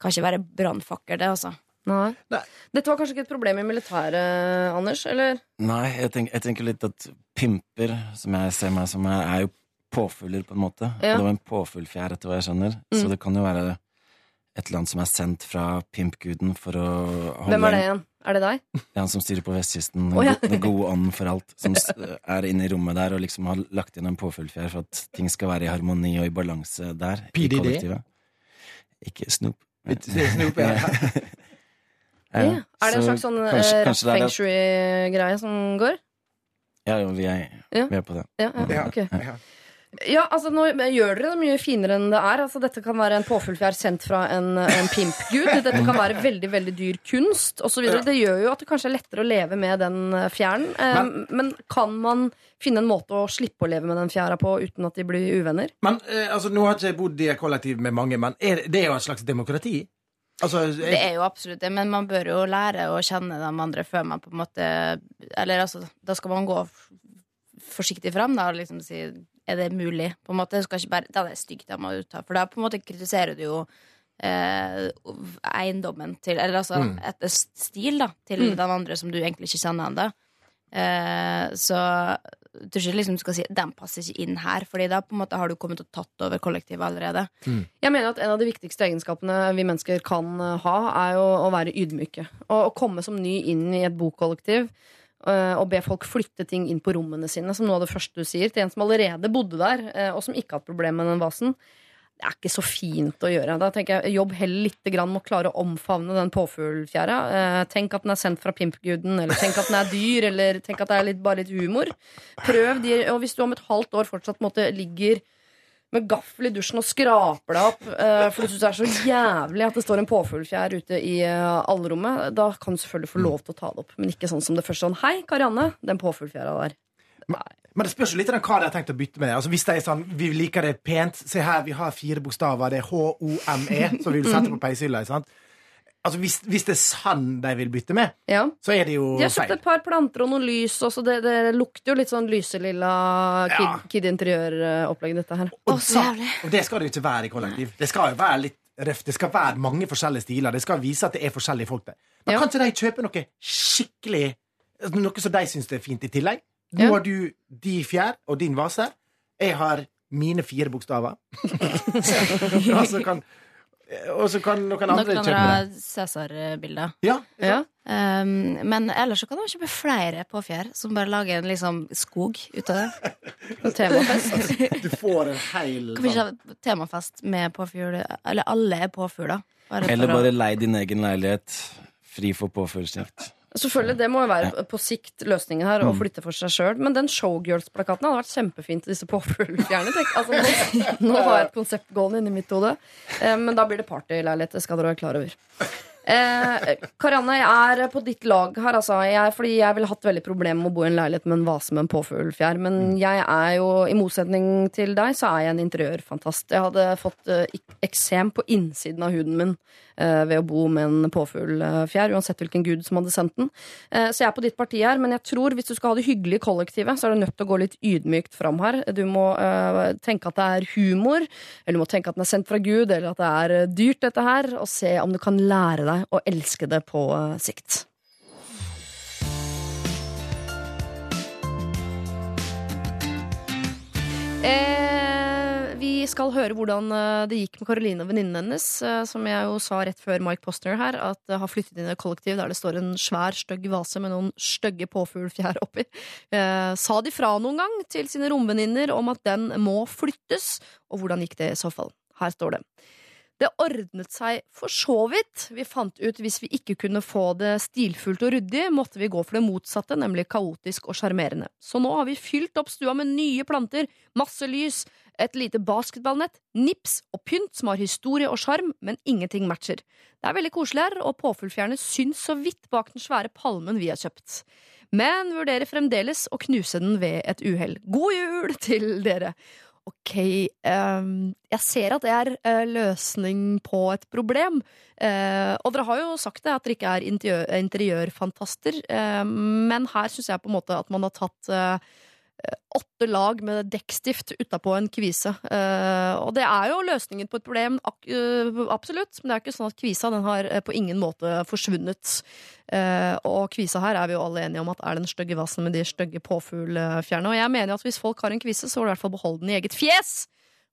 Kan ikke være brannfakkel, det, altså. Nei. Nei. Dette var kanskje ikke et problem i militæret, Anders? Eller? Nei, jeg, tenk, jeg tenker litt at pimper, som jeg ser meg som, er, er jo påfugler, på en måte. Ja. Det var en påfuglfjær, etter hva jeg skjønner. Mm. Så det kan jo være et eller annet som er sendt fra pimpguden for å holde Hvem er det igjen? Er det deg? Det er han som styrer på vestkysten. Oh, ja. Den gode ånden for alt. Som er inne i rommet der og liksom har lagt inn en påfuglfjær for at ting skal være i harmoni og i balanse der. I PDD? kollektivet. Ikke Snoop. Snoop, ja. Ja, Ja. Er det en slags sånn kanskje- eh, kanskje feng shui-greie som går? Ja, jo, vi er, Ja. vi er på det. Ja, ja, Ja. Ja. Altså Nå gjør dere det mye finere enn det er. Altså Dette kan være en påfuglfjær sendt fra en, en pimpgud. Dette kan være veldig veldig dyr kunst osv. Ja. Det gjør jo at det kanskje er lettere å leve med den eh, fjæren. Eh, Men- men, kan man finne en måte å slippe å leve med den fjæra på uten at de blir uvenner? Men eh, altså, Nå har ikke jeg bodd i et kollektiv med mange, men er, det er jo et slags demokrati? Altså, Det er jo absolutt det, men man bør jo lære å kjenne de andre før man på en måte Eller altså, da skal man gå forsiktig fram da, og liksom si Er det mulig? På en måte, skal ikke bare, Da er det stygt, da må du ta For da på en måte kritiserer du jo eh, eiendommen til Eller altså Mm. et stil da til Mm. den andre som du egentlig ikke kjenner ennå. Eh, så jeg tror ikke liksom du skal si den passer ikke inn her, Fordi da på en måte har du kommet og tatt over kollektivet allerede. Jeg mener at En av de viktigste egenskapene vi mennesker kan eh, ha, er jo å være ydmyke. Og å komme som ny inn i et bokollektiv eh, og be folk flytte ting inn på rommene sine, som noe av det første du sier, til en som allerede bodde der, eh, og som ikke har hatt problemer med den vasen. Det er ikke så fint å gjøre. Da tenker jeg Jobb heller litt med å klare å omfavne den påfuglfjæra. Eh, tenk at den er sendt fra pimpguden, eller tenk at den er dyr, eller tenk at det er litt, bare litt humor. Prøv de, og hvis du om et halvt år fortsatt måtte ligger med gaffel i dusjen og skraper deg opp uh, fordi du syns det er så jævlig at det står en påfuglfjær ute i uh, allrommet, da kan du selvfølgelig få lov til å ta det opp. Men ikke sånn som det første sånn Hei, Karianne, den påfuglfjæra der. men det spørs jo litt om hva de har tenkt å bytte med. Altså, hvis det er sånn, Vi liker det pent. Se her, vi har fire bokstaver. Det er H-O-M-E, som vi vil sette på peishylla. Altså, hvis, hvis det er sand de vil bytte med, Ja. så er det jo feil. De har kjøpt et par planter og noe lys også. Det, det lukter jo litt sånn lyselilla Kid, Ja. kid Interiør-opplegg, dette her. Og, så, og det skal det jo ikke være i kollektiv. Det skal jo være litt røft. Det skal være mange forskjellige stiler. Det skal vise at det er forskjellige folk der. Men Ja. kan ikke de kjøpe noe skikkelig Noe som de syns er fint i tillegg? Nå Ja. har du de fjær og din vase. Jeg har mine fire bokstaver. altså så kan, og så kan noen andre Noen kjøpe andre det. Cæsar-bilder. Ja, Ja. Um, men ellers så kan man kjøpe flere påfjær som bare lager en liksom skog ut av det. Temafest. Du får en hel Kan vi ikke ha temafest med påfugl? Eller alle er påfugler? Eller bare å- lei din egen leilighet. Fri for påførselsjakt. Selvfølgelig, Det må jo være på sikt løsningen her, å flytte for seg sjøl. Men den Showgirls-plakaten hadde vært kjempefint til disse påfuglfjærene. tenk. Altså, nå, nå har jeg et konsept gående inni mitt hode. Eh, men da blir det partyleilighet. Det skal dere være klar over. Eh, Karianne, jeg er på ditt lag her. Altså. Jeg, fordi jeg ville hatt veldig problemer med å bo i en leilighet med en vase med en påfuglfjær. Men jeg er jo, i motsetning til deg, så er jeg en interiørfantast. Jeg hadde fått eh, eksem på innsiden av huden min eh, ved å bo med en påfuglfjær, uansett hvilken gud som hadde sendt den. Eh, så jeg er på ditt parti her, men jeg tror hvis du skal ha det hyggelig i kollektivet, så er du nødt til å gå litt ydmykt fram her. Du må eh, tenke at det er humor, eller du må tenke at den er sendt fra Gud, eller at det er eh, dyrt, dette her, og se om du kan lære deg å elske det på eh, sikt. Eh, vi skal høre hvordan eh, det gikk med Karoline og venninnen hennes, eh, som jeg jo sa rett før Mike Postner her, at det har flyttet inn i et kollektiv der det står en svær, stygg vase med noen stygge påfuglfjær oppi. Eh, sa de fra noen gang til sine romvenninner om at den må flyttes, og hvordan gikk det i så fall? Her står det. Det ordnet seg for så vidt. Vi fant ut hvis vi ikke kunne få det stilfullt og ryddig, måtte vi gå for det motsatte, nemlig kaotisk og sjarmerende. Så nå har vi fylt opp stua med nye planter, masse lys, et lite basketballnett, nips og pynt som har historie og sjarm, men ingenting matcher. Det er veldig koselig her, og påfuglfjærene syns så vidt bak den svære palmen vi har kjøpt. Men vurderer fremdeles å knuse den ved et uhell. God jul til dere! Ok, ehm, jeg ser at det er eh, løsning på et problem. Eh, og dere har jo sagt det, at dere ikke er interiør, interiørfantaster. eh, men her syns jeg på en måte at man har tatt eh, åtte lag med dekkstift utapå en kvise. Eh, og det er jo løsningen på et problem, eh, absolutt. Men det er ikke sånn at kvisa den har eh, på ingen måte forsvunnet. Og kvisa her er vi jo alle enige om at er den stygge vasen med de stygge påfuglfjærene. Og jeg mener at hvis folk har en kvise, så må du i hvert fall beholde den i eget fjes!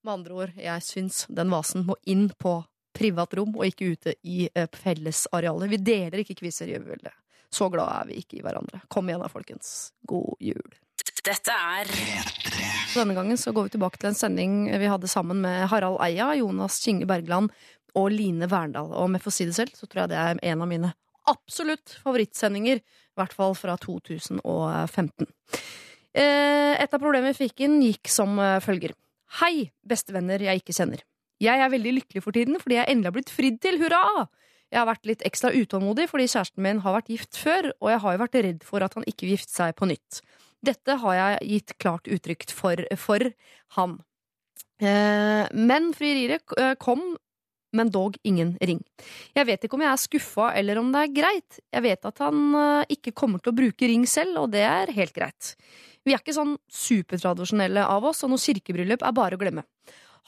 Med andre ord, jeg syns den vasen må inn på privat rom og ikke ute i fellesarealet. Vi deler ikke kviser, gjør vi vel det? Så glad er vi ikke i hverandre. Kom igjen da, folkens. God jul. Dette er Denne gangen så går vi tilbake til en sending vi hadde sammen med Harald Eia, Jonas Kinge Bergland og Line Verndal. Og om jeg får si det selv, så tror jeg det er en av mine absolutt favorittsendinger. I hvert fall fra 2015. Eh, Et av problemene vi fikk inn, gikk som eh, følger. Hei, bestevenner jeg ikke kjenner. Jeg er veldig lykkelig for tiden fordi jeg endelig har blitt fridd til, hurra! Jeg har vært litt ekstra utålmodig fordi kjæresten min har vært gift før, og jeg har jo vært redd for at han ikke vil gifte seg på nytt. Dette har jeg gitt klart uttrykk for, for han. Eh, men frieriet eh, kom, men dog ingen ring. Jeg vet ikke om jeg er skuffa eller om det er greit. Jeg vet at han eh, ikke kommer til å bruke ring selv, og det er helt greit. Vi er ikke sånn supertradisjonelle av oss, og noe kirkebryllup er bare å glemme.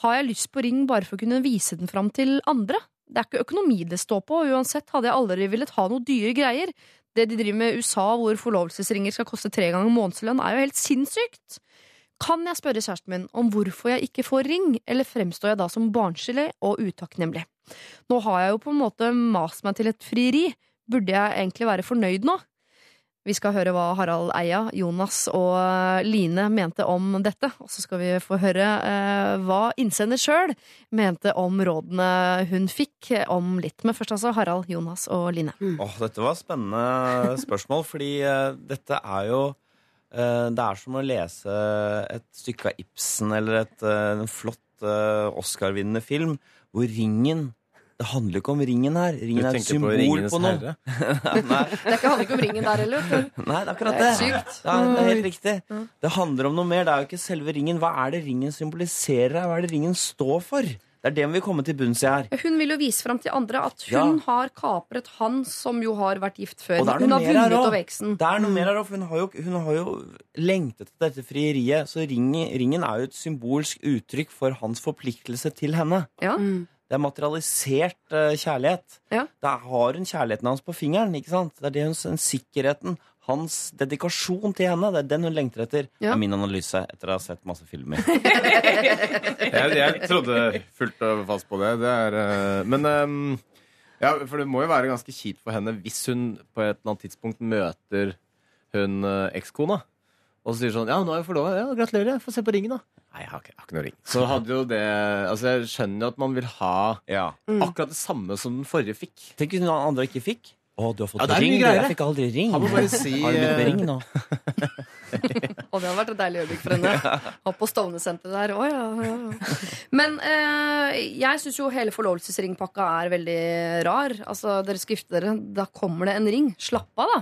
Har jeg lyst på ring bare for å kunne vise den fram til andre? Det er ikke økonomi det står på, og uansett hadde jeg aldri villet ha noe dyre greier. Det de driver med i USA, hvor forlovelsesringer skal koste tre ganger månedslønn, er jo helt sinnssykt. Kan jeg spørre kjæresten min om hvorfor jeg ikke får ring, eller fremstår jeg da som barnslig og utakknemlig? Nå har jeg jo på en måte mast meg til et frieri. Burde jeg egentlig være fornøyd nå? Vi skal høre hva Harald Eia, Jonas og Line mente om dette. Og så skal vi få høre eh, hva innsender sjøl mente om rådene hun fikk om litt. Men først altså Harald, Jonas og Line. Åh, dette var spennende spørsmål, fordi eh, dette er jo eh, Det er som å lese et stykke av Ibsen eller et, eh, en flott eh, Oscar-vinnende film, hvor ringen Det handler ikke om ringen her. Ringen er et symbol på på noe. herre? Nei, Det er handler ikke om ringen der heller. Nei, det er akkurat Det det. er sykt. Ja, det er helt riktig. Det handler om noe mer. Det er jo ikke selve ringen. Hva er det ringen symboliserer? her? Hva er det ringen står for? Det er det vi vil komme til bunns i her. Hun vil jo vise fram til andre at Ja. hun har kapret han som jo har vært gift før. Og det er Hun har vunnet over eksen. Det er noe mer her òg, for hun har, jo, hun har jo lengtet etter dette frieriet. Så ringen, ringen er jo et symbolsk uttrykk for hans forpliktelse til henne. Ja. Det er materialisert eh, kjærlighet. Ja. Da har hun kjærligheten hans på fingeren. ikke sant? Det er det hun, den sikkerheten, hans dedikasjon til henne. Det er den hun lengter etter. Ja. er min analyse etter å ha sett masse filmer. Jeg, jeg trodde fullt og fast på det. det er, eh, men ehm, ja, for det må jo være ganske kjipt for henne hvis hun på et eller annet tidspunkt møter hun eh, ekskona. Og så sier sånn Ja, nå er jeg forlova. Ja, gratulerer. Få se på ringen, da. Nei, jeg har ikke, jeg har ikke noe ring. Så hadde jo det Altså, jeg skjønner jo at man vil ha akkurat det samme som den forrige fikk. Tenk hvis noen andre ikke fikk. Å, du har fått Ja, det er ring. mye du. greiere. Jeg fikk aldri ring. Han må bare si, Har du blitt med eh, ring nå? Og det hadde vært et deilig øyeblikk for henne. Ha på Stovner-senteret der. Å, ja, ja, ja. Men eh, jeg syns jo hele forlovelsesringpakka er veldig rar. Altså, Dere skal gifte dere, da kommer det en ring. Slapp av, da.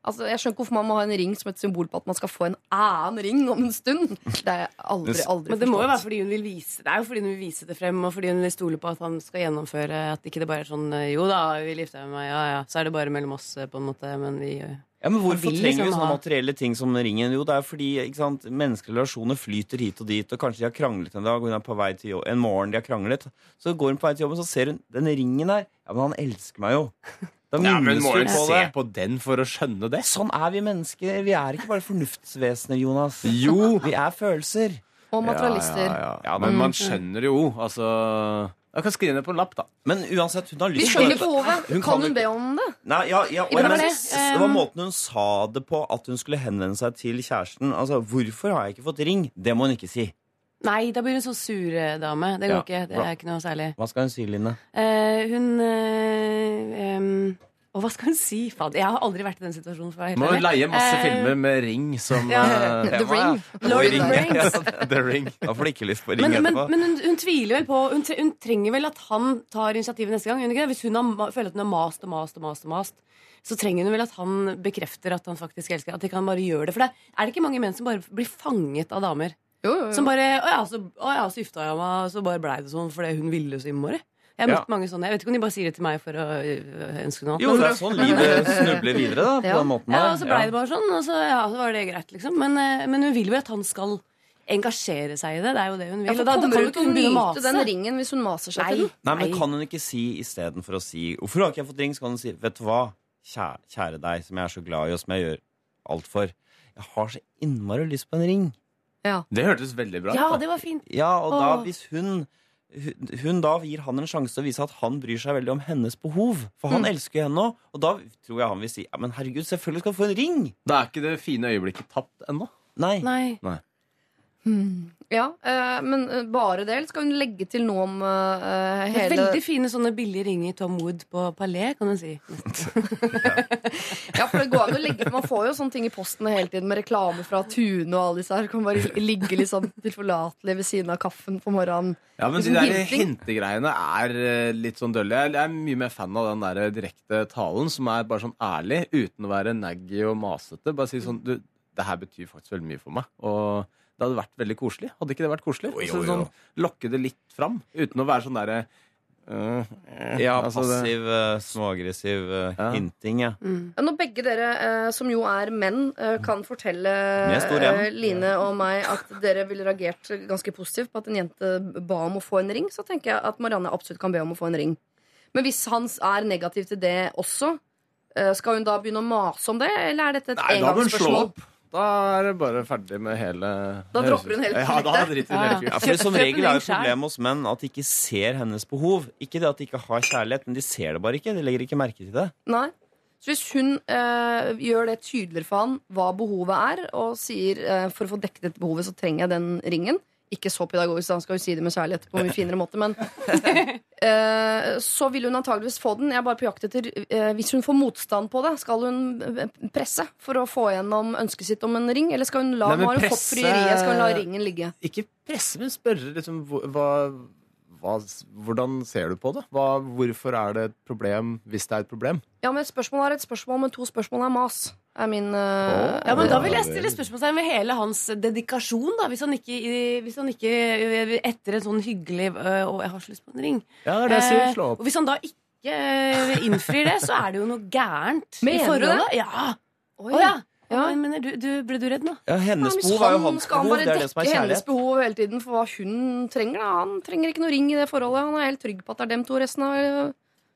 Altså, jeg skjønner ikke hvorfor man må ha en ring som et symbol på at man skal få en annen ring om en stund. Det har jeg aldri, aldri Men det må jo være fordi hun vil vise Det er jo fordi hun vil vise det frem, og fordi hun vil stole på at han skal gjennomføre At ikke det bare er sånn Jo da, vi gifter gifte meg med meg, ja ja. Så er det bare mellom oss, på en måte, men vi Ja, men Hvorfor trenger vi liksom sånne ha- materielle ting som ringen? Jo, det er fordi ikke sant, menneskelige relasjoner flyter hit og dit, og kanskje de har kranglet en dag, og hun er på vei til jobb, en morgen de har kranglet. Så går hun på vei til jobben, så ser hun den ringen her. Ja, men han elsker meg jo. Da Ja, men må på se det. på den for å skjønne det? Sånn er vi mennesker. Vi er ikke bare fornuftsvesener, Jonas. Jo. Vi er følelser. Og materialister. Ja, ja, ja. ja men man skjønner jo, altså Jeg kan skrive ned på en lapp, da. Men uansett, hun har Vi skjønner behovet. Hun kan kan hun be om det? Nei, ja, ja, og var det. det var måten hun sa det på, at hun skulle henvende seg til kjæresten. Altså, 'Hvorfor har jeg ikke fått ring?' Det må hun ikke si. Nei, da blir hun så sur eh, dame. Det går Ja, ikke. Det bra. er ikke noe særlig. Hva skal hun si, Line? Eh, hun eh, um, Og hva skal hun si? Fader, jeg har aldri vært i den situasjonen. For Må leie masse Eh, filmer med ring som Ja. eh, The Ring. Ja, Lord of the Rings. The Ring. Da får du ikke lyst på ring Men, men, etterpå. men hun, hun tviler vel på hun, hun trenger vel at han tar initiativet neste gang. Hun? Hvis hun har, føler at hun har mast og mast og mast, og mast så trenger hun vel at han bekrefter at han faktisk elsker At de kan bare gjøre det. For det er det ikke mange menn som bare blir fanget av damer? Jo, jo, jo. Som bare Å ja, så, å ja, så gifta jeg meg, og så bare blei det sånn fordi hun ville så innmari. Jeg har Ja. møtt mange sånne. Jeg vet ikke om de bare sier det til meg for å øh, ønske noe annet. Jo, det er sånn livet snubler videre, da. På ja. den måten ja, og så blei det bare sånn, og så, ja, så var det greit, liksom. Men, eh, men hun vil jo at han skal engasjere seg i det. Det er jo det hun vil. Ja, for da, da kommer kan hun til ikke å nyte mase. den ringen hvis hun maser seg Nei. til den? Nei, men Kan hun ikke si istedenfor å si 'Hvorfor har ikke jeg fått ring?' Så kan hun si 'Vet du hva, kjære, kjære deg, som jeg er så glad i, og som jeg gjør alt for. Jeg har så innmari lyst på en ring.' Det hørtes veldig bra ut. Ja, da. det var fint. Ja, og da Åh. hvis hun hun- hun da gir han en sjanse til å vise at han bryr seg veldig om hennes behov. For han elsker jo henne òg. Og da tror jeg han vil si ja, men herregud, selvfølgelig skal du få en ring. Da er ikke det fine øyeblikket tapt ennå. Nei. Nei. Ja, eh, men eh, bare det, eller skal hun legge til noe om eh, Det er Veldig fine sånne billige ringer Tom Wood på Palais, kan du si. Ja, for det går an å legge Man får jo sånne ting i posten hele tiden med reklame fra Tune og alle disse her. Kan bare ligge litt sånn tilforlatelig ved siden av kaffen på morgenen. Ja, men de Liksom der hintegreiene er litt sånn dølle. Jeg jeg er mye mer fan av den der direkte talen som er bare sånn ærlig, uten å være naggy og masete. Bare si sånn Du, det her betyr faktisk veldig mye for meg. Og det hadde vært veldig koselig. Hadde ikke det vært koselig? Jo, jo, Altså, jo. sånn, lokke det litt fram, uten å være sånn derre Uh, Ja, altså passiv, eh, småaggressiv hinting, ja. Mm. Når begge dere, som jo er menn, kan fortelle Line og meg at dere ville reagert ganske positivt på at en jente ba om å få en ring, så tenker jeg at Marianne absolutt kan be om å få en ring. Men hvis han er negativ til det også, skal hun da begynne å mase om det, eller er dette et engangsspørsmål? Da er det bare ferdig med hele Da dropper hun hele Ja, da driter hun helt Ja, for Som regel er jo problemet hos menn at de ikke ser hennes behov. Ikke det at de ikke har kjærlighet, men de ser det bare ikke. De legger ikke merke til det. Nei. Så hvis hun eh, gjør det tydeligere for han hva behovet er, og sier eh, for å få dekket dette behovet, så trenger jeg den ringen Ikke så pedagogisk, da, han skal jo si det med kjærlighet på en mye finere måte, men eh, Så vil hun antageligvis få den. Jeg er bare på jakt etter eh, Hvis hun får motstand på det, skal hun eh, presse for å få gjennom ønsket sitt om en ring? Eller skal hun la Nei, presse, hun fått frieriet, skal hun la ringen ligge? Ikke presse, men spørre liksom hva, hva, Hvordan ser du på det? Hva, hvorfor er det et problem hvis det er et problem? Ja, men Et spørsmål er et spørsmål, men to spørsmål er mas. Er min eh, Ja, men Da vil jeg stille spørsmålstegn ved hele hans dedikasjon. da Hvis han ikke, hvis han ikke etter en sånn hyggelig Å, jeg har så lyst på en ring. Ja, det er det jeg sier. Eh, Slå opp. Og hvis han da ikke innfrir det, så er det jo noe gærent Mener i du det? Ja. Oi. Oh, ja. Ja, men mener du, du, ble du redd nå? Ja, hennes Ja, behov er jo han hans skal han behov. bare Det er det som er kjærlighet. hennes behov hele tiden for hva hun trenger. Da. Han trenger ikke noe ring i det forholdet. Han er helt trygg på at det er dem to resten av øh,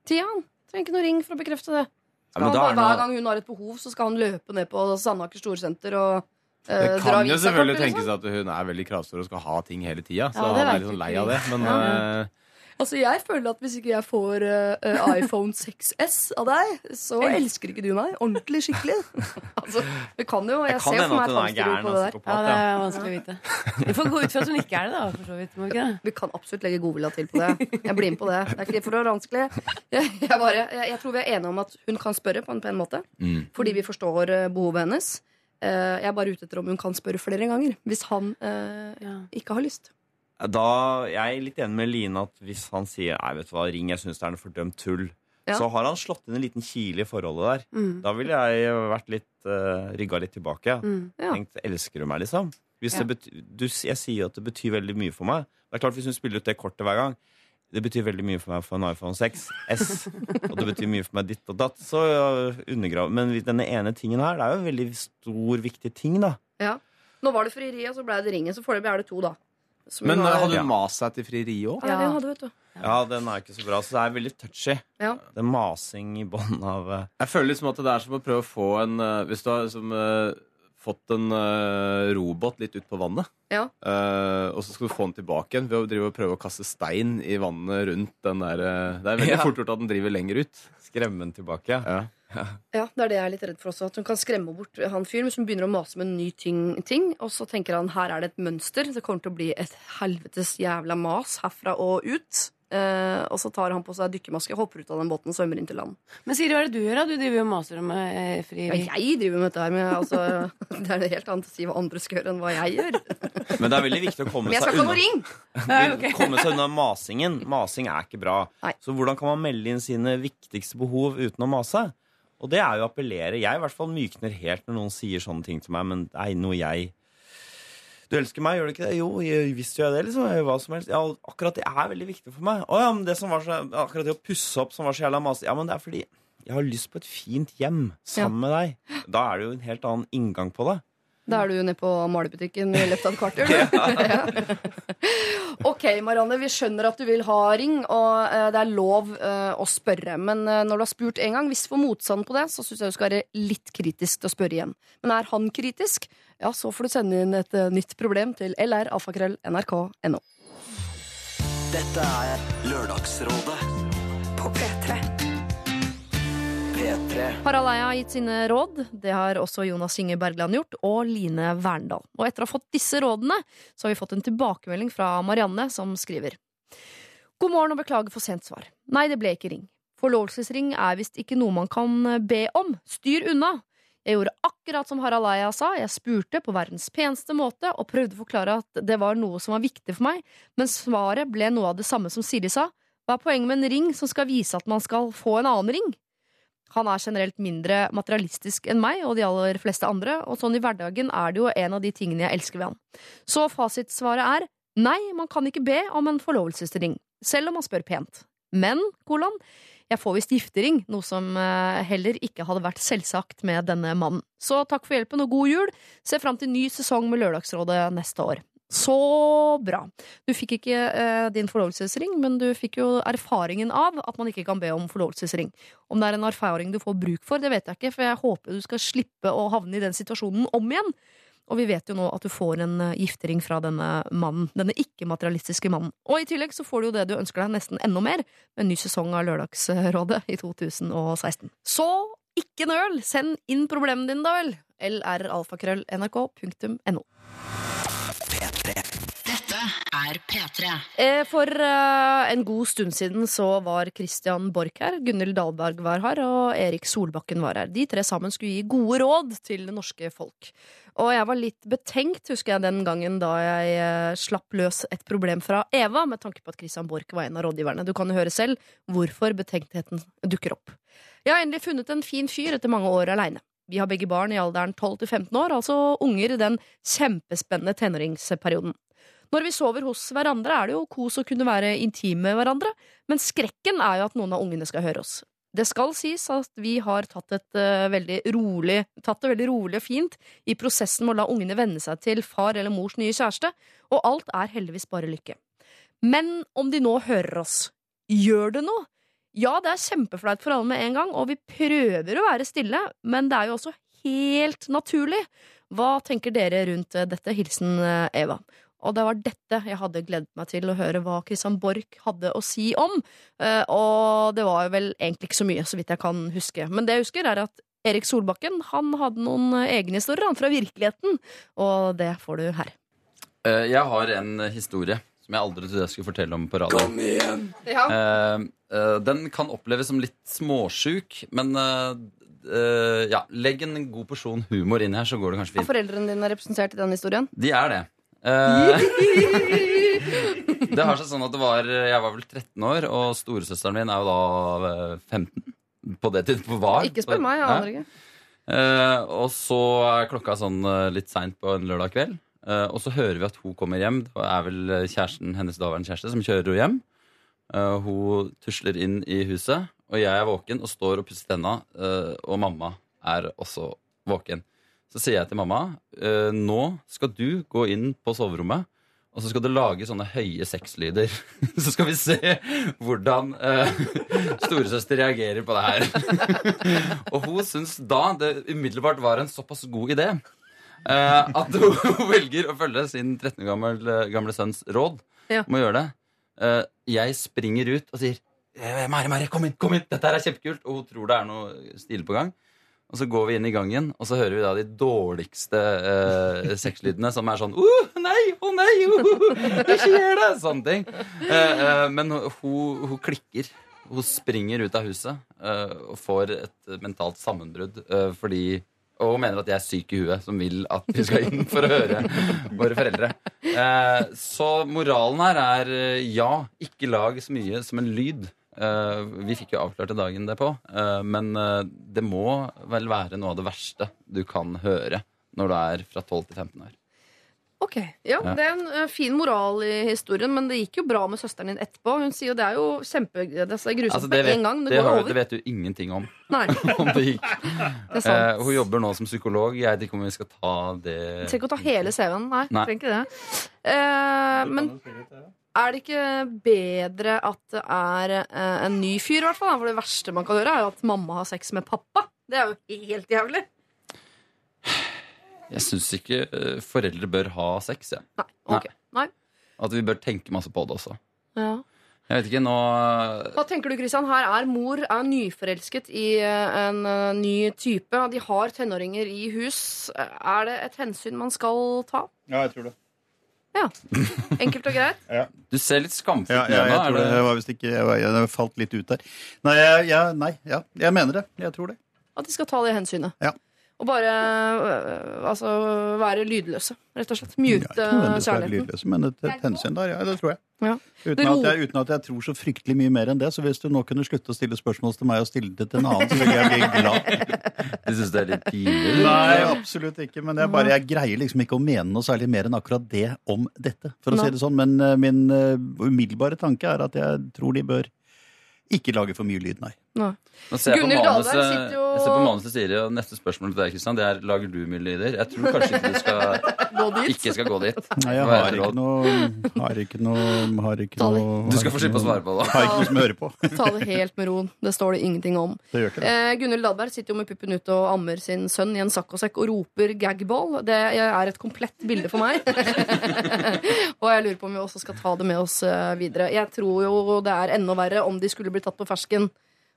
tida. Han trenger ikke noe ring for å bekrefte det. Ja, Skal men han bare, er hver gang hun har et behov, så skal han løpe ned på Sandaker Storsenter og øh, Det kan jo selvfølgelig liksom. tenkes at hun er veldig kravstor og skal ha ting hele tida. Så Ja, han er litt sånn lei av det. Men Ja. Altså, jeg føler at hvis ikke jeg får øh, øh, iPhone 6S av deg, så elsker ikke du meg ordentlig skikkelig. altså, det kan jo Jeg, kan ser for meg at er tvangsstyre gæren på og det der. psykopat, Ja, det er vanskelig å vite. Vi får gå ut fra at hun ikke er det, da. For så vidt, må vi ikke det? Vi kan absolutt legge godvilja til på det. Jeg blir med på det. Det er ikke for å være vanskelig. Jeg, jeg, bare, jeg, jeg tror vi er enige om at hun kan spørre på en pen måte. Mm. Fordi vi forstår eh, behovet hennes. Eh, Jeg er bare ute etter om hun kan spørre flere ganger. Hvis han eh, ikke har lyst. Da, jeg er litt enig med Line at hvis han sier Nei, vet du hva, ring, jeg syns det er noe fordømt tull, Ja. så har han slått inn en liten kile i forholdet der. Mm. Da ville jeg vært litt uh, rygga litt tilbake. Mm. Ja. Tenkt, elsker du meg, liksom? Hvis Ja. du, jeg sier jo at det betyr veldig mye for meg. Det er klart Hvis hun spiller ut det kortet hver gang Det betyr veldig mye for meg for en iPhone 6 S. Og det betyr mye for meg ditt og datt. Så undergrav Men denne ene tingen her, det er jo en veldig stor, viktig ting, da. Ja. Nå var det frieriet, så ble det ringen. Så foreløpig er det to, da. Som Men eh, har- hadde Ja. hun mast seg til frieriet òg? Ja, det hadde, vet du. Ja, den er ikke så bra. Så det er veldig touchy. Ja. Det er masing i bånn av uh... Jeg føler liksom at det er som å prøve å få en uh, Hvis du har liksom, uh, fått en robot litt ut på vannet, Ja. eh, og så skal du få den tilbake igjen ved å drive og prøve å kaste stein i vannet rundt den der Det er veldig Ja. fort gjort at den driver lenger ut. Skremme den tilbake. Ja. Ja, det er det jeg er litt redd for også. At hun kan skremme bort han fyren hvis hun begynner å mase med en ny ting, ting. Og så tenker han her er det et mønster. Det kommer til å bli et helvetes jævla mas herfra og ut. Eh, og så tar han på seg dykkermaske, hopper ut av den båten og svømmer inn til land. Men Siri, hva er det du gjør? da? Du driver jo og maser om eh, Ja, jeg driver med dette her, men altså, det er noe helt annet å si hva andre skal gjøre, enn hva jeg gjør. Men det er veldig viktig å komme Men jeg seg skal ikke ha unna. noe ring! Komme seg unna masingen. Masing er ikke bra. Nei. Så hvordan kan man melde inn sine viktigste behov uten å mase? Og det er jo å appellere. Jeg i hvert fall mykner helt når noen sier sånne ting til meg, men er noe jeg Du elsker meg, gjør du ikke det? Jo, jeg, visst gjør jeg det. liksom, jeg hva som helst. Ja, akkurat det er veldig viktig for meg. Å ja, men det som var så, akkurat det å pusse opp som var så jævla masete Ja, men det er fordi jeg har lyst på et fint hjem sammen med deg. Da er det jo en helt annen inngang på det. Da er du nede på malebutikken i løpet av et kvarter. du. ok, Marianne, vi skjønner at du vil ha ring, og eh, det er lov eh, å spørre. Men eh, når du har spurt en gang, hvis du får motstand på det, så syns jeg du skal være litt kritisk til å spørre igjen. Men er han kritisk, ja, så får du sende inn et nytt problem til lralfakrøll.nrk.no. Dette er Lørdagsrådet På P3. P3. Harald Eia har gitt sine råd. Det har også Jonas Inge Bergland gjort, og Line Verndal. Og etter å ha fått disse rådene, så har vi fått en tilbakemelding fra Marianne, som skriver. God morgen og beklager for sent svar. Nei, det ble ikke ring. Forlovelsesring er visst ikke noe man kan be om. Styr unna! Jeg gjorde akkurat som Harald Eia sa, jeg spurte på verdens peneste måte og prøvde å forklare at det var noe som var viktig for meg, men svaret ble noe av det samme som Siri sa. Hva er poenget med en ring som skal vise at man skal få en annen ring? Han er generelt mindre materialistisk enn meg og de aller fleste andre, og sånn i hverdagen er det jo en av de tingene jeg elsker ved han. Så fasitsvaret er nei, man kan ikke be om en forlovelsesring, selv om man spør pent. Men, kolon, jeg får visst giftering, noe som eh, heller ikke hadde vært selvsagt med denne mannen. Så takk for hjelpen og god jul. Ser fram til ny sesong med Lørdagsrådet neste år. Så bra. Du fikk ikke eh, din forlovelsesring, men du fikk jo erfaringen av at man ikke kan be om forlovelsesring. Om det er en erfaring du får bruk for, det vet jeg ikke, for jeg håper du skal slippe å havne i den situasjonen om igjen. Og vi vet jo nå at du får en eh, giftering fra denne mannen. Denne ikke-materialistiske mannen. Og i tillegg så får du jo det du ønsker deg nesten enda mer, med en ny sesong av Lørdagsrådet i 2016. Så ikke nøl! Send inn problemene dine, da vel. lralfakrøll.nrk.no. Dette er P3. Eh, For eh, en god stund siden så var Christian Borch her, Gunhild Dahlberg var her, og Erik Solbakken var her. De tre sammen skulle gi gode råd til det norske folk. Og jeg var litt betenkt, husker jeg den gangen da jeg eh, slapp løs et problem fra Eva, med tanke på at Christian Borch var en av rådgiverne. Du kan jo høre selv hvorfor betenktheten dukker opp. Jeg har endelig funnet en fin fyr etter mange år aleine. Vi har begge barn i alderen 12 til 15 år, altså unger i den kjempespennende tenåringsperioden. Når vi sover hos hverandre, er det jo kos å kunne være intime med hverandre, men skrekken er jo at noen av ungene skal høre oss. Det skal sies at vi har tatt, et, uh, veldig rolig, tatt det veldig rolig og fint i prosessen med å la ungene venne seg til far eller mors nye kjæreste, og alt er heldigvis bare lykke. Men om de nå hører oss, gjør det noe? Ja, det er kjempeflaut for alle med en gang, og vi prøver å være stille, men det er jo også helt naturlig. Hva tenker dere rundt eh, dette? Hilsen eh, Eva. Og det var dette jeg hadde gledet meg til å høre hva Christian Borch hadde å si om. Eh, Og det var jo vel egentlig ikke så mye, så vidt jeg kan huske. Men det jeg husker, er at Erik Solbakken han hadde noen egne historier han, fra virkeligheten, og det får du her. Jeg har en historie som jeg aldri trodde jeg skulle fortelle om på radio. Kom igjen! Ja. Eh, eh, den kan oppleves som litt småsjuk, men eh, eh, ja, legg en god porsjon humor inn her, så går det kanskje fint. Er foreldrene dine representert i den historien? De er det. Eh, det har seg sånn at det var Jeg var vel 13 år, og storesøsteren min er jo da eh, 15. På det tidspunktet var. Ikke spør meg, jeg aner ikke. Eh, og så er klokka sånn eh, litt seint på en lørdag kveld. Eh, og så hører vi at hun kommer hjem. Det er vel kjæresten, hennes daværende kjæreste som kjører henne hjem. Eh, hun tusler inn i huset, og jeg er våken og står og pusser tenna. eh, og mamma er også våken. Så sier jeg til mamma eh, nå skal du gå inn på soverommet. Og så skal du lage sånne høye sexlyder. Så skal vi se hvordan eh, storesøster reagerer på det her. og hun syns da det umiddelbart var en såpass god idé eh, at hun, velger å følge sin 13 år gamle, gamle sønns råd Ja. om å gjøre det. Eh, jeg springer ut og sier «Eh, Mari, Mari, kom inn, kom inn, dette her er kjempekult. Og hun tror det er noe stilig på gang. Og så går vi inn i gangen, og så hører vi da de dårligste eh, sexlydene, som er sånn uh, nei, å nei, uh, ikke gjør det! Sånne ting. Eh, eh, men hun, hun klikker. Hun springer ut av huset eh, og får et mentalt sammenbrudd eh, fordi og hun mener at jeg er syk i huet som vil at vi skal inn for å høre våre foreldre. Eh, så moralen her er eh, ja, ikke lag så mye som en lyd. Eh, vi fikk jo avklart det dagen derpå, eh, men eh, det må vel være noe av det verste du kan høre når du er fra 12 til 15 år. Ok, ja, Ja. Det er en eh, fin moral i historien, men det gikk jo bra med søsteren din etterpå. Hun sier jo det er jo kjempe, det er grusomt Altså, det, vet, en gang. Det, det, går over. det vet du ingenting om. Nei. om det gikk. Det er sant. Eh, hun jobber nå som psykolog. Jeg vet ikke om vi skal ta det trenger ikke å ta hele CV-en. Nei, Nei. trenger ikke det. Eh, men er det ikke bedre at det er eh, en ny fyr, i hvert fall? For det verste man kan gjøre, er jo at mamma har sex med pappa. Det er jo helt jævlig. Jeg syns ikke eh, foreldre bør ha sex. jeg. ok. Nei. At vi bør tenke masse på det også. Ja. Jeg vet ikke, nå Hva tenker du, Kristian? Her er mor er nyforelsket i eh, en eh, ny type. De har tenåringer i hus. Er det et hensyn man skal ta? Ja, jeg tror det. Ja. Enkelt og greit. Ja. Du ser litt skamfull Ja, ut ja, jeg tror det. det- Jeg var visst ikke Jeg, var- jeg falt litt ut der. Nei, jeg, jeg, nei, ja. Jeg mener det. Jeg tror det. At de skal ta det hensynet. Ja. Og bare øh, altså, være lydløse, rett og slett. Mute være kjærligheten. lydløse, men et, et hensyn der, ja. Det tror jeg. Ja. Uten, at jeg. uten at jeg tror så fryktelig mye mer enn det. Så hvis du nå kunne slutte å stille spørsmål til meg og stille det til en annen, så ville jeg bli glad. Du syns det er litt pinlig? Nei, absolutt ikke. Men jeg, bare, jeg greier liksom ikke å mene noe særlig mer enn akkurat det om dette. For å Nei. si det sånn. Men eh, min eh, umiddelbare tanke er at jeg tror de bør ikke lage for mye lyd, nei. Nei. Nå ser jeg manuset, sitter jo- jeg ser på manuset sier jo neste spørsmål til deg, Kristian, det er lager du mye lyder. Jeg tror kanskje ikke du skal, Gå dit. ikke skal gå dit. Nei, jeg har ikke noe Har ikke noe, har ikke noe Du skal få slippe å svare på det. Har ikke noe som hører på. Ta det helt med ro. Det står det ingenting om. Det gjør ikke det. Eh, Gunhild Dahlberg sitter jo med puppen ute og ammer sin sønn i en sakk-og-sekk og roper 'gagball'. Det er et komplett bilde for meg. og jeg lurer på om vi også skal ta det med oss eh, videre. Jeg tror jo det er enda verre om de skulle bli tatt på fersken.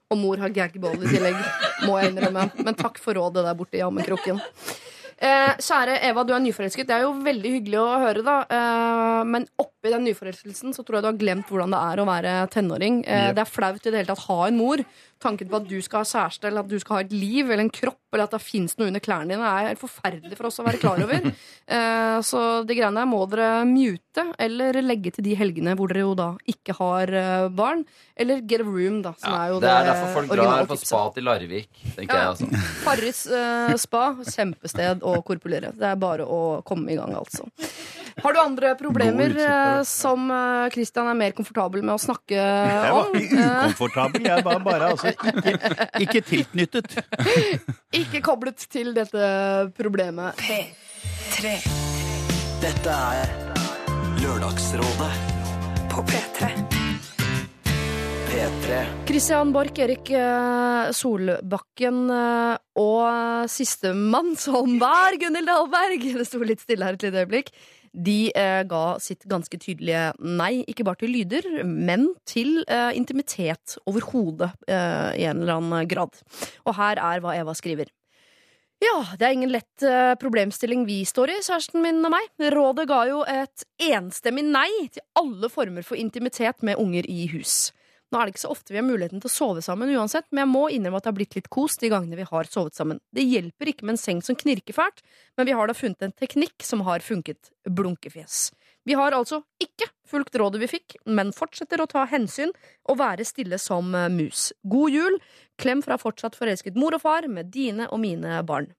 Og mor har gagball i tillegg, må jeg innrømme. Men takk for rådet der borte i ammekroken. Eh, kjære Eva, du er nyforelsket. Det er jo veldig hyggelig å høre, da. Eh, men oppi den nyforelskelsen så tror jeg du har glemt hvordan det er å være tenåring. Eh. Det er flaut i det hele tatt å ha en mor. Tanken på at du skal ha kjæreste, eller at du skal ha et liv eller en kropp, eller at det fins noe under klærne dine, er helt forferdelig for oss å være klar over. Eh, så de greiene der må dere mute, eller legge til de helgene hvor dere jo da ikke har eh, barn. Eller get a room, da, som er jo Det det, er derfor folk drar originale på spa til Larvik, tenker Ja. jeg. Altså. Farris eh, spa, kjempested å korpulere. Det er bare å komme i gang, altså. Har du andre problemer eh, som eh, Christian er mer komfortabel med å snakke Jeg var om? ikke ukomfortabel. Jeg var bare altså ikke, ikke tilknyttet. ikke koblet til dette problemet. P3. Dette er Lørdagsrådet på P3. P3. Christian Borch, Erik eh, Solbakken eh, og sistemann som var Gunhild Dahlberg, det sto litt stille her et lite øyeblikk, de eh, ga sitt ganske tydelige nei, ikke bare til lyder, men til eh, intimitet overhodet eh, i en eller annen grad. Og her er hva Eva skriver. Ja, det er ingen lett eh, problemstilling vi står i, kjæresten min og meg. Rådet ga jo et enstemmig nei til alle former for intimitet med unger i hus. Nå er det ikke så ofte vi har muligheten til å sove sammen uansett, men jeg må innrømme at det har blitt litt kos de gangene vi har sovet sammen. Det hjelper ikke med en seng som knirker fælt, men vi har da funnet en teknikk som har funket blunkefjes. Vi har altså ikke fulgt rådet vi fikk, men fortsetter å ta hensyn og være stille som mus. God jul! Klem fra fortsatt forelsket mor og far med dine og mine barn.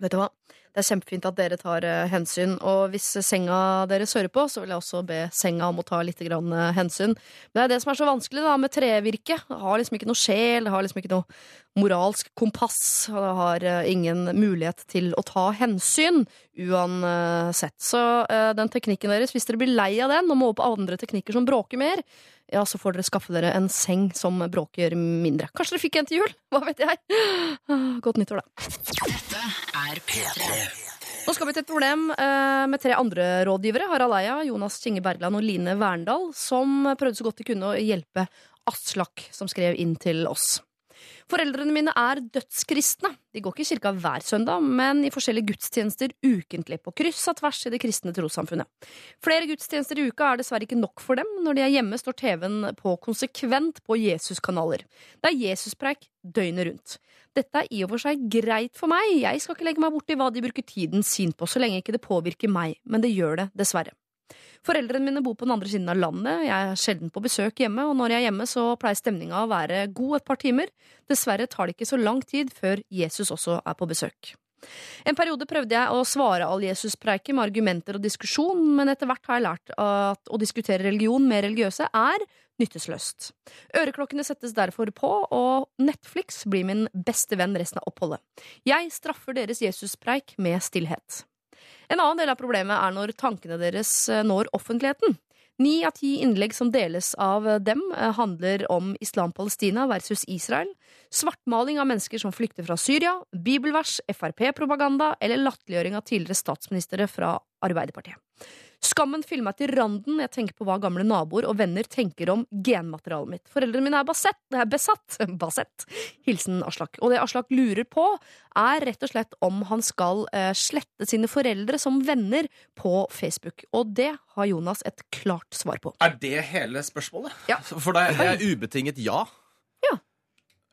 Vet du hva? Det er kjempefint at dere tar eh, hensyn, og hvis senga deres hører på, så vil jeg også be senga om å ta litt eh, hensyn. Men det er det som er så vanskelig da, med trevirke. Det har liksom ikke noe sjel, det har liksom ikke noe moralsk kompass, og det har eh, ingen mulighet til å ta hensyn uansett. Så den teknikken deres, hvis dere blir lei av den og må over på andre teknikker som bråker mer, ja, så får dere skaffe dere en seng som bråker mindre. Kanskje dere fikk en til jul? Hva vet jeg? Ah, Godt nyttår, da. Er P3. Nå skal vi til et problem eh, med tre andre rådgivere. Harald Eia, Jonas Kinge Bergland og Line Verndal, som prøvde så godt de kunne å hjelpe Aslak, som skrev inn til oss. Foreldrene mine er dødskristne. De går ikke i kirka hver søndag, men i forskjellige gudstjenester ukentlig, på kryss og tvers i det kristne trossamfunnet. Flere gudstjenester i uka er dessverre ikke nok for dem. Når de er hjemme, står TV-en på konsekvent på Jesus-kanaler. Det er Jesuspreik døgnet rundt. Dette er i og for seg greit for meg, jeg skal ikke legge meg borti hva de bruker tiden sin på, så lenge ikke det påvirker meg, men det gjør det, dessverre. Foreldrene mine bor på den andre siden av landet, jeg er sjelden på besøk hjemme, og når jeg er hjemme så pleier stemninga å være god et par timer. Dessverre tar det ikke så lang tid før Jesus også er på besøk. En periode prøvde jeg å svare all Jesus-preiket med argumenter og diskusjon, men etter hvert har jeg lært at å diskutere religion med religiøse er nyttesløst. Øreklokkene settes derfor på, og Netflix blir min beste venn resten av oppholdet. Jeg straffer deres Jesus-preik med stillhet. En annen del av problemet er når tankene deres eh, når offentligheten. Ni av ti innlegg som deles av dem, eh, handler om Islam-Palestina versus Israel, svartmaling av mennesker som flykter fra Syria, bibelvers, Frp-propaganda eller latterliggjøring av tidligere statsministre fra Arbeiderpartiet. Skammen fyller meg til randen når jeg tenker på hva gamle naboer og venner tenker om genmaterialet mitt. Foreldrene mine er basett, er besatt. Basett. Hilsen Aslak. Og det Aslak lurer på, er rett og slett om han skal eh, slette sine foreldre som venner på Facebook. Og det har Jonas et klart svar på. Er det hele spørsmålet? Ja. For det er, ubetinget ja. Ja.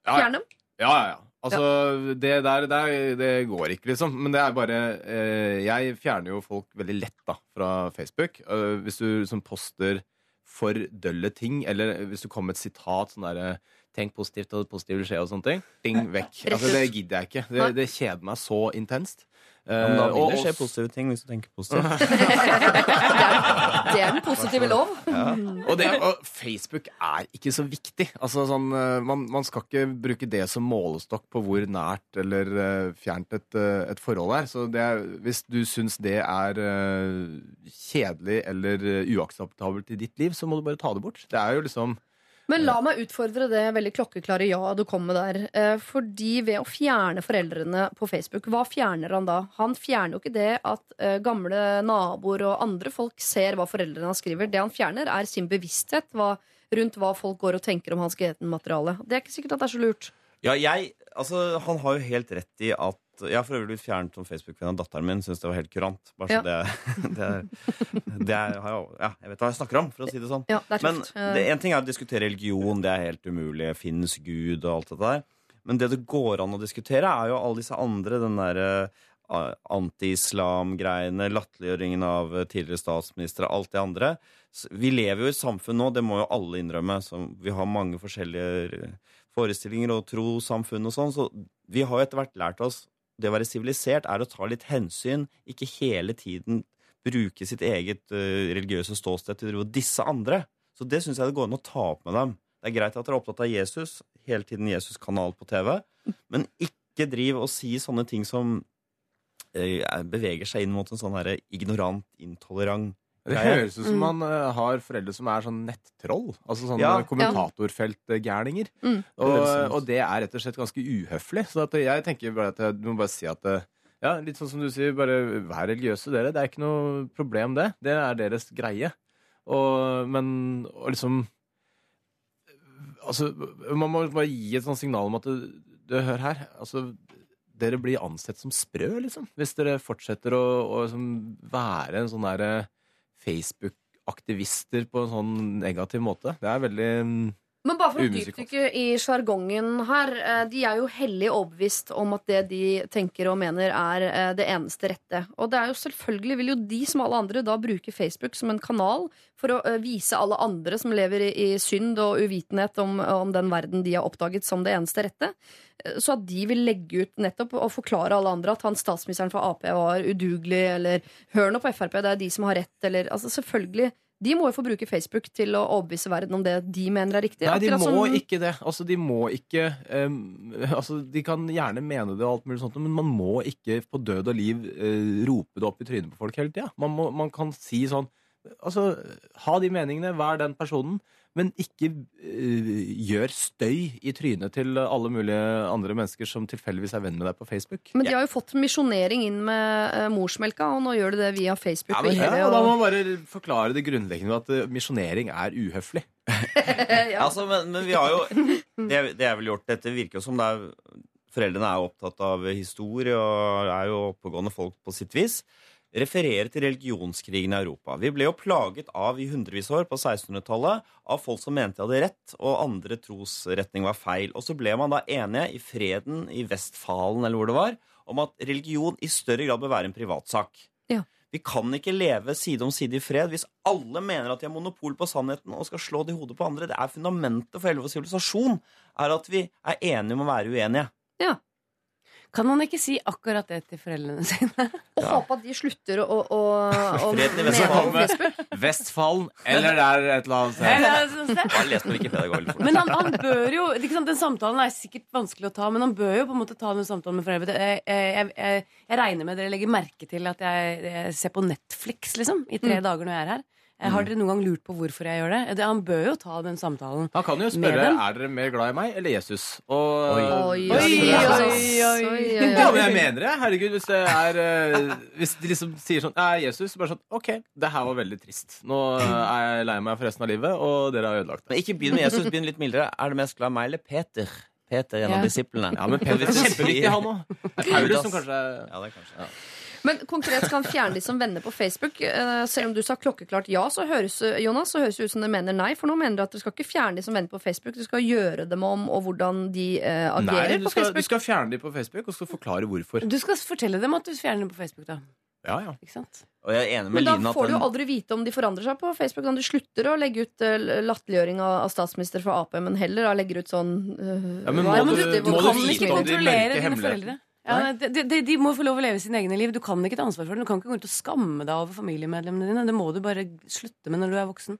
Fjern dem. Ja, ja, ja. Altså, det der, der det går ikke, liksom. Men det er bare eh, Jeg fjerner jo folk veldig lett da fra Facebook. Eh, hvis du liksom poster for dølle ting, eller hvis du kommer med et sitat sånn derre Tenk positivt, og positivt vil skje, og sånne ting. Ding, vekk. Altså, det gidder jeg ikke. Det, det kjeder meg så intenst. Ja, men da Eh, vil det skje positive ting hvis du tenker positivt. Det er den positive lov. Og, det, og Facebook er ikke så viktig. Altså, sånn, eh, man, man skal ikke bruke det som målestokk på hvor nært eller eh, fjernt et, et forhold er. Så det er, hvis du syns det er kjedelig eller uakseptabelt i ditt liv, så må du bare ta det bort. Det er jo liksom Men la meg utfordre det veldig klokkeklare ja du kom med der. Eh, Fordi ved å fjerne foreldrene på Facebook, hva fjerner han da? Han fjerner jo ikke det at eh, gamle naboer og andre folk ser hva foreldrene hans skriver. Det han fjerner, er sin bevissthet rundt hva folk går og tenker om hans genmateriale. Det er ikke sikkert at det er så lurt. Ja, jeg, altså, han har jo helt rett i at Jeg har for øvrig blitt fjernet som Facebook-venn av datteren min. Syns det var helt kurant. Bare så Ja. det, det, er- det er, ja, jeg vet hva jeg snakker om, for å si det sånn. Ja, det Men. Eh, en ting er å diskutere religion, det er helt umulig. Fins Gud og alt det der. Men det det går an å diskutere, er jo alle disse andre. Den derre uh, anti-islam-greiene, latterliggjøringen av eh, tidligere statsministre, alt det andre. Vi lever jo i et samfunn nå, det må jo alle innrømme. Vi har mange forskjellige eh, forestillinger og trossamfunn og sånn, så vi har jo etter hvert lært oss det å være sivilisert er å ta litt hensyn, ikke hele tiden bruke sitt eget uh, religiøse ståsted til å disse andre. Så det syns jeg det går an å ta opp med dem. Det er greit at dere er opptatt av Jesus, hele tiden Jesus-kanal på TV, men ikke driv og si sånne ting som uh, beveger seg inn mot en sånn ignorant, intolerant Det høres ut som man uh, har foreldre som er sånn nettroll. Altså sånne Ja. kommentatorfeltgærninger. Mm. Og, og det er rett og slett ganske uhøflig. Så at jeg tenker bare at jeg, du må bare si at eh, ja, litt sånn som du sier, bare vær religiøse, dere. Det er ikke noe problem, det. Det er deres greie. Og, men og liksom Altså, man må bare gi et sånt signal om at du, du hør her. Altså, dere blir ansett som sprø, liksom. Hvis dere fortsetter å, å liksom være en sånn derre Facebook-aktivister på en sånn negativ måte. Det er veldig mm, Men bare for å dypdykke i sjargongen her. eh, De er jo hellig overbevist om at det de tenker og mener, er eh, det eneste rette. Og det er jo selvfølgelig vil jo de som alle andre da bruke Facebook som en kanal for å eh, vise alle andre som lever i, synd og uvitenhet om, om den verden de har oppdaget som det eneste rette. Så at de vil legge ut nettopp og forklare alle andre at han statsministeren for Ap var udugelig, eller hør nå på Frp, det er de som har rett, eller altså selvfølgelig. De må jo få bruke Facebook til å overbevise verden om det de mener er riktig. Nei, de må som- ikke det. Altså, de må ikke um, altså, De kan gjerne mene det, og alt mulig sånt, men man må ikke på død og liv uh, rope det opp i trynet på folk hele tida. Man, man kan si sånn Altså, ha de meningene, vær den personen, men ikke uh, gjør støy i trynet til alle mulige andre mennesker som tilfeldigvis er venn med deg på Facebook. Men de har jo fått misjonering inn med uh, morsmelka, og nå gjør de det via Facebook. Ja, men, ja, og da må man bare forklare det grunnleggende med at uh, misjonering er uhøflig. Altså, men, men vi har jo det, det er vel gjort Dette virker jo som det er Foreldrene er opptatt av historie og er jo oppegående folk på sitt vis. Refererer til religionskrigen i Europa. Vi ble jo plaget av i hundrevis av år på 1600-tallet av folk som mente de hadde rett, og andre trosretning var feil. Og så ble man da enige i freden i Vestfalen eller hvor det var, om at religion i større grad bør være en privatsak. Ja. Vi kan ikke leve side om side i fred hvis alle mener at de har monopol på sannheten og skal slå det i hodet på andre. Det er fundamentet for hele vår sivilisasjon er at vi er enige om å være uenige. Kan man ikke si akkurat det til foreldrene sine? Og håpe at de slutter å, å, å, Freden i Facebook. Vestfallen eller der et eller annet sted. altså, Bare les på Wikipedia. det går. Men han, han bør jo ikke sant, Den samtalen er sikkert vanskelig å ta, men han bør jo på en måte ta den samtalen med foreldrene. Jeg, jeg, jeg, jeg regner med dere legger merke til at jeg, jeg ser på Netflix liksom, i tre Mm. dager når jeg er her. Eh, Har dere noen gang lurt på hvorfor jeg gjør det? det? Han bør jo ta den samtalen Han kan jo med spørre er dere mer glad i meg eller Jesus. Og, Oi. Oi, oi, oi, oi, oi. Ja, men jeg mener det. Herregud, hvis det er eh, Hvis de liksom sier sånn Er Jesus? Bare sånn OK, det her var veldig trist. Nå er jeg lei meg for resten av livet, og dere har ødelagt det. Men ikke begynn med Jesus, begynn litt mildere. Er du mest glad i meg eller Peter? Peter, en Ja. av disiplene. Ja, men Peter er kjempeviktig, han òg. Paulus som kanskje Ja, det er kanskje Men konkret skal han fjerne de som venner på Facebook. Eh, Selv om du sa klokkeklart ja, så høres, Jonas, så høres det ut som dere mener nei. For nå mener dere at dere skal ikke fjerne de som venner på Facebook, du skal gjøre dem om og hvordan de eh, Nei, agerer du på skal, Facebook. du skal fjerne dem på Facebook, og så forklare hvorfor. Du skal fortelle dem at du fjerner dem på Facebook, da. Ja, ja. Ikke sant? Og jeg er enig Men da får du jo aldri vite om de forandrer seg på Facebook. Om du slutter å legge ut uh, latterliggjøring av, statsminister fra Ap, men heller da legger ut sånn uh, Ja, men hva må er du- må du du kan vite ikke om de Kontrollere mørke dine hemmelighetene? Ja, de, de, de må få lov å leve sine egne liv. Du kan ikke ta ansvar for det. Du kan ikke gå rundt og skamme deg over familiemedlemmene dine. Det må du bare slutte med når du er voksen.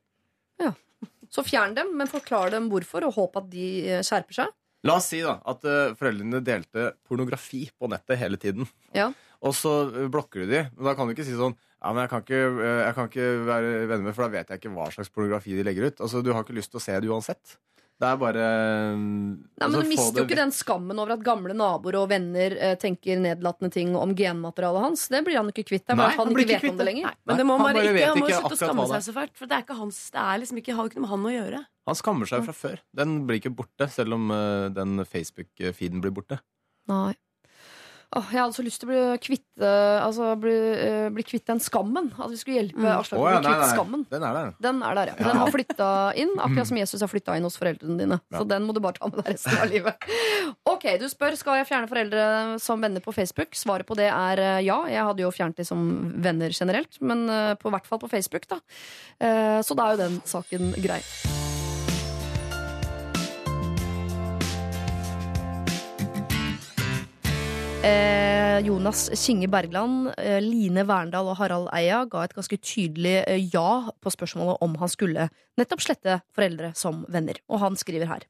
Så fjern dem, men forklar dem hvorfor, og håp at de eh, skjerper seg. La oss si da at eh, foreldrene delte pornografi på nettet hele tiden. Ja. Og så eh, blokker du de. Men da kan du ikke si sånn ja, men jeg kan, ikke, jeg kan ikke være venner med, for da vet jeg ikke hva slags pornografi de legger ut. Altså, Du har ikke lyst til å se det uansett. Det er bare Nei, altså, men Du mister det jo ikke den skammen over at gamle naboer og venner eh, tenker nedlatende ting om genmaterialet hans. Det blir han ikke kvitt. Det er bare Nei, at han han blir ikke vet kvitt det det. lenger. Men det må han bare ikke, han må ikke slutte å skamme seg så fælt. For det er ikke hans, det er liksom ikke, har ikke noe med han å gjøre. Han skammer seg fra før. Den blir ikke borte, selv om uh, den Facebook-feeden blir borte. Nei. Åh, jeg hadde så lyst til å bli kvitt, eh, altså, bli, uh, bli kvitt den skammen. At vi skulle hjelpe Aslak Å, å bli nei, kvitt nei. skammen. Den er der. Den er der, ja. Ja. Den har flytta inn, Mm. akkurat som Jesus har flytta inn hos foreldrene dine. Så den må du bare ta med deg resten av livet. Ok, du spør skal jeg fjerne foreldre som venner på Facebook. Svaret på det er eh, ja. Jeg hadde jo fjernet de som venner generelt, men eh, på hvert fall på Facebook, da. Eh, Så da er jo den saken grei. Eh, Jonas Kinge Bergland, eh, Line Verndal og Harald Eia ga et ganske tydelig eh, ja på spørsmålet om han skulle nettopp slette foreldre som venner. Og han skriver her.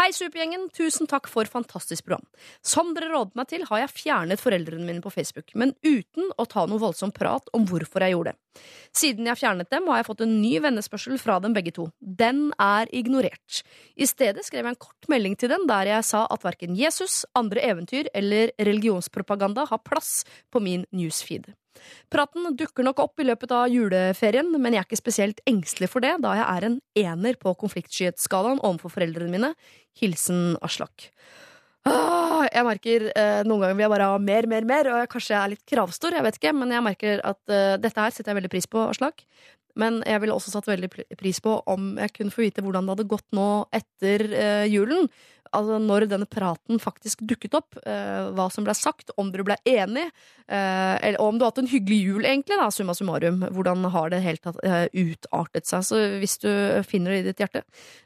Hei, Supergjengen. Tusen takk for fantastisk program. Som dere rådet meg til, har jeg fjernet foreldrene mine på Facebook, men uten å ta noe voldsom prat om hvorfor jeg gjorde det. Siden jeg fjernet dem, har jeg fått en ny vennespørsel fra dem begge to. Den er ignorert. I stedet skrev jeg en kort melding til dem der jeg sa at verken Jesus, andre eventyr eller religionspropaganda har plass på min newsfeed. Praten dukker nok opp i løpet av juleferien, men jeg er ikke spesielt engstelig for det, da jeg er en ener på konfliktskyhetsskalaen overfor foreldrene mine. Hilsen Aslak. Ah, jeg merker eh, Noen ganger vil jeg bare ha mer, mer, mer, og jeg, kanskje jeg er litt kravstor, jeg vet ikke, men jeg merker at eh, dette her setter jeg veldig pris på, Aslak. Men jeg ville også satt veldig pris på om jeg kunne få vite hvordan det hadde gått nå etter eh, julen. Altså når denne praten faktisk dukket opp, eh, hva som ble sagt, om dere ble enige, eh, eller om du har hatt en hyggelig jul, egentlig, da, summa summarum. Hvordan har det helt tatt eh, utartet seg? Så hvis du finner det i ditt hjerte,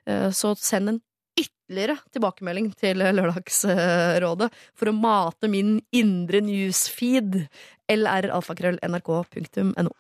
eh, så send en ytterligere tilbakemelding til Lørdagsrådet for å mate min indre newsfeed. lralfakrøll.nrk.no.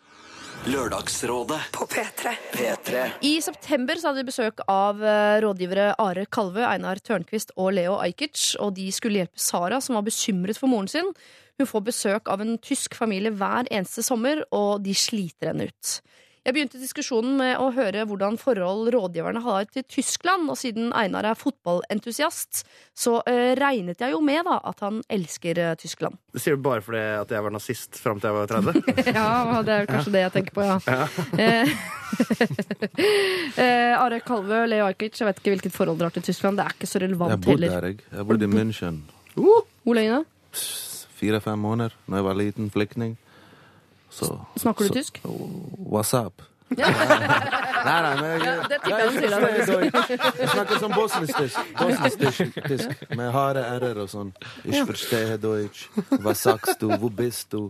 Lørdagsrådet på P3. P3. I september så hadde vi besøk av eh, rådgivere Are Kalve, Einar Tørnquist og Leo Ajkic. Og de skulle hjelpe Sara, som var bekymret for moren sin. Hun får besøk av en tysk familie hver eneste sommer, og de sliter henne ut. Jeg begynte diskusjonen med å høre hvordan forhold rådgiverne har til Tyskland, og siden Einar er fotballentusiast, så eh, regnet jeg jo med da at han elsker eh, Tyskland. Det sier du bare fordi at jeg var nazist fram til jeg var 30? ja, det er kanskje det jeg tenker på, ja. Ja. Eh, eh, Are Kalvø, Leo Ajkic, jeg vet ikke hvilket forhold dere har til Tyskland. Det er ikke så relevant Jeg bodde heller. der, jeg. Jeg bodde i München. Hvor lenge da? Fire-fem måneder da jeg var liten flyktning. Så, Snakker du så- tysk? What's up? Ja. Nei, nei, men jeg, Ja, det jeg jeg, faktisk. Deutsch. Jeg snakker sånn bosnisk-tysk. Med harde r-er og sånn. Ich verstehe Deutsch. Hva sagst du? Hvor bist du?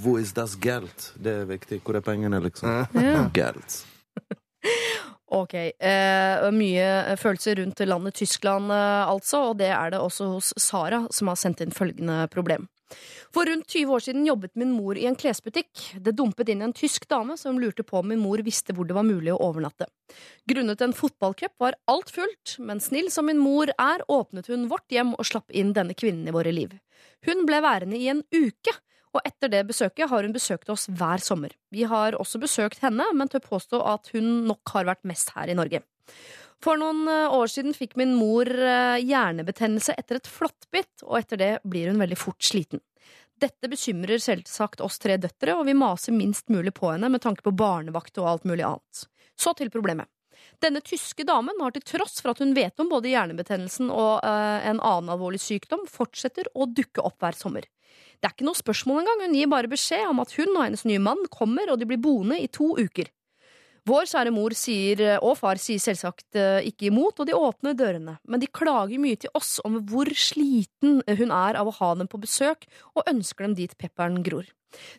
Hvor is das Geld? Det er viktig. Hvor er pengene, liksom? Ja. Geld. Ok. Eh, mye følelser rundt landet Tyskland, eh, altså. Og det er det også hos Sara, som har sendt inn følgende problem. For rundt 20 år siden jobbet min mor i en klesbutikk. Det dumpet inn en tysk dame som lurte på om min mor visste hvor det var mulig å overnatte. Grunnet en fotballcup var alt fullt, men snill som min mor er, åpnet hun vårt hjem og slapp inn denne kvinnen i våre liv. Hun ble værende i en uke, Og etter det besøket har hun besøkt oss hver sommer. Vi har også besøkt henne, men tør påstå at hun nok har vært mest her i Norge. For noen eh, år siden fikk min mor eh, hjernebetennelse etter et flåttbitt, og etter det blir hun veldig fort sliten. Dette bekymrer selvsagt oss tre døtre, og vi maser minst mulig på henne med tanke på barnevakt og alt mulig annet. Så til problemet. Denne tyske damen har til tross for at hun vet om både hjernebetennelsen og uh, en annen alvorlig sykdom, fortsetter å dukke opp hver sommer. Det er ikke noe spørsmål engang, hun gir bare beskjed om at hun og hennes nye mann kommer, og de blir boende i to uker. Vår kjære mor sier, og far sier selvsagt eh, ikke imot, og de åpner dørene, men de klager mye til oss om hvor sliten hun er av å ha dem på besøk, og ønsker dem dit pepperen gror.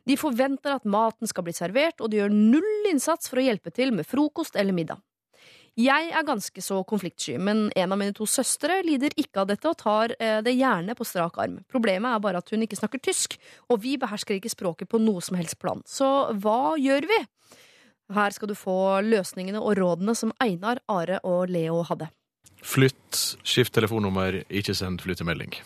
De forventer at maten skal bli servert, og de gjør null innsats for å hjelpe til med frokost eller middag. Jeg er ganske så konfliktsky, men en av mine to søstre lider ikke av dette og tar eh, det gjerne på strak arm. Problemet er bare at hun ikke snakker tysk, og vi behersker ikke språket på noe som helst plan. Så hva gjør vi? Her skal du få løsningene og rådene som Einar, Are og Leo hadde. Flytt, skift telefonnummer, ikke send flyttemelding.